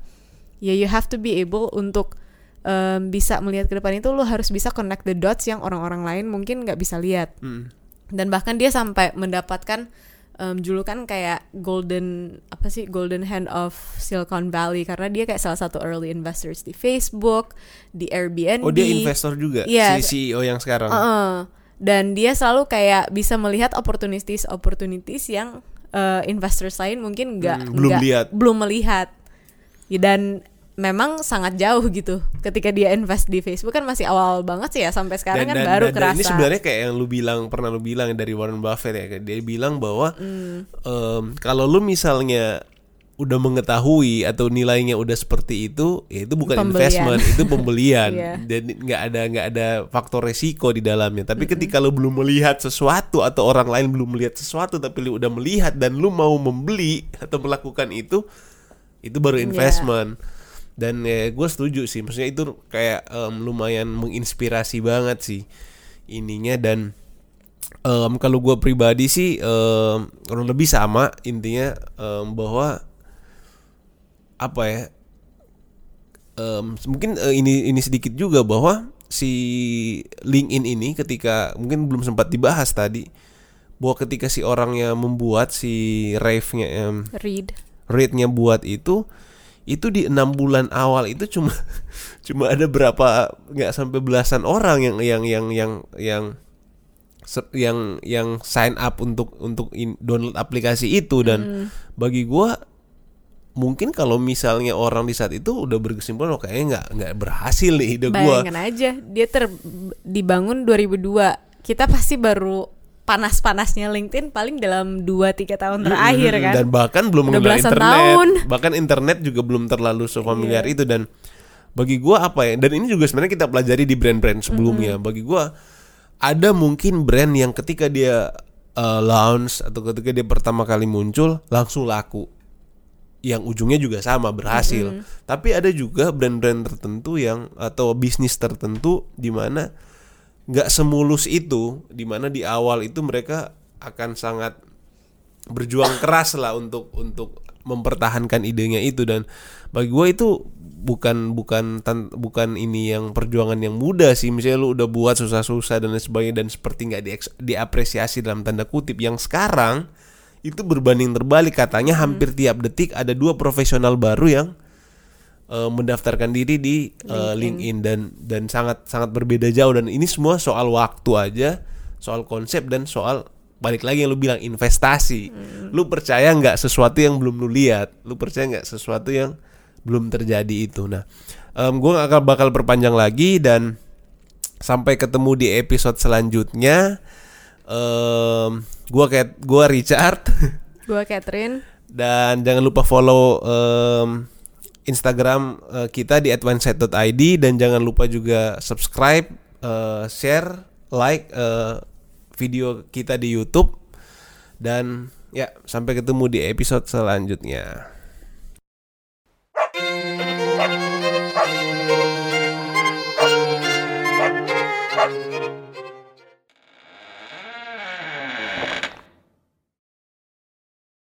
ya you have to be able untuk em, bisa melihat ke depan itu lo harus bisa connect the dots yang orang-orang lain mungkin nggak bisa lihat Mm. dan bahkan dia sampai mendapatkan em, julukan kayak golden apa sih golden hand of Silicon Valley karena dia kayak salah satu early investors di Facebook di Airbnb Oh dia investor juga Iya. si CEO yang sekarang. Heeh. dan dia selalu kayak bisa melihat opportunities opportunities yang eh, investors lain mungkin nggak Hmm, belum lihat. belum melihat Ya, dan memang sangat jauh gitu ketika dia invest di Facebook kan masih awal banget sih ya sampai sekarang kan baru kerasa ini sebenarnya kayak yang lu bilang pernah lu bilang dari Warren Buffett ya dia bilang bahwa Hmm. em, kalau lu misalnya udah mengetahui atau nilainya udah seperti itu ya itu bukan Pembelian. investment itu pembelian Iya. dan nggak ada nggak ada faktor resiko di dalamnya tapi ketika lu belum melihat sesuatu atau orang lain belum melihat sesuatu tapi lu udah melihat dan lu mau membeli atau melakukan itu itu baru Iya. investment dan ya gue setuju sih maksudnya itu kayak em, lumayan menginspirasi banget sih ininya dan em, kalau gue pribadi sih em, kurang lebih sama intinya em, bahwa apa ya em, mungkin eh, ini ini sedikit juga bahwa si LinkedIn ini ketika mungkin belum sempat dibahas tadi bahwa ketika si orangnya membuat si Rave-nya em, read. rate-nya buat itu itu di enam bulan awal itu cuma cuma ada berapa nggak sampai belasan orang yang yang yang yang yang yang yang sign up untuk untuk in- download aplikasi itu. Dan bagi gua mungkin kalau misalnya orang di saat itu udah berkesimpulan oh kayaknya nggak nggak berhasil nih ide gua bayangin aja dia ter dibangun 2002 kita pasti baru panas-panasnya LinkedIn paling dalam 2-3 tahun terakhir kan Dan bahkan belum mengenal internet. tahun. Bahkan internet juga belum terlalu sefamiliar Iya. itu dan bagi gua apa ya? Dan ini juga sebenarnya kita pelajari di brand-brand sebelumnya. Bagi gua ada mungkin brand yang ketika dia uh, launch atau ketika dia pertama kali muncul langsung laku. Yang ujungnya juga sama berhasil. Tapi ada juga brand-brand tertentu yang atau bisnis tertentu di mana nggak semulus itu di mana di awal itu mereka akan sangat berjuang keras lah untuk untuk mempertahankan idenya itu. Dan bagi gue itu bukan bukan tan- bukan ini yang perjuangan yang mudah sih. Misalnya lu udah buat susah-susah dan lain sebagainya dan seperti nggak diapresiasi dalam tanda kutip yang sekarang itu berbanding terbalik katanya hampir tiap detik ada dua profesional baru yang uh, mendaftarkan diri di uh, LinkedIn. dan dan sangat sangat berbeda jauh dan ini semua soal waktu aja, soal konsep dan soal balik lagi yang lu bilang investasi. Hmm. Lu percaya nggak sesuatu yang belum lu lihat? Lu percaya nggak sesuatu yang belum terjadi itu? Nah, um, gue gak akan bakal perpanjang lagi dan sampai ketemu di episode selanjutnya. Um, gua kayak gua Richard. Gua Catherine. Dan jangan lupa follow um, Instagram uh, kita di advanced.id dan jangan lupa juga subscribe, uh, share, like uh, video kita di YouTube dan ya sampai ketemu di episode selanjutnya.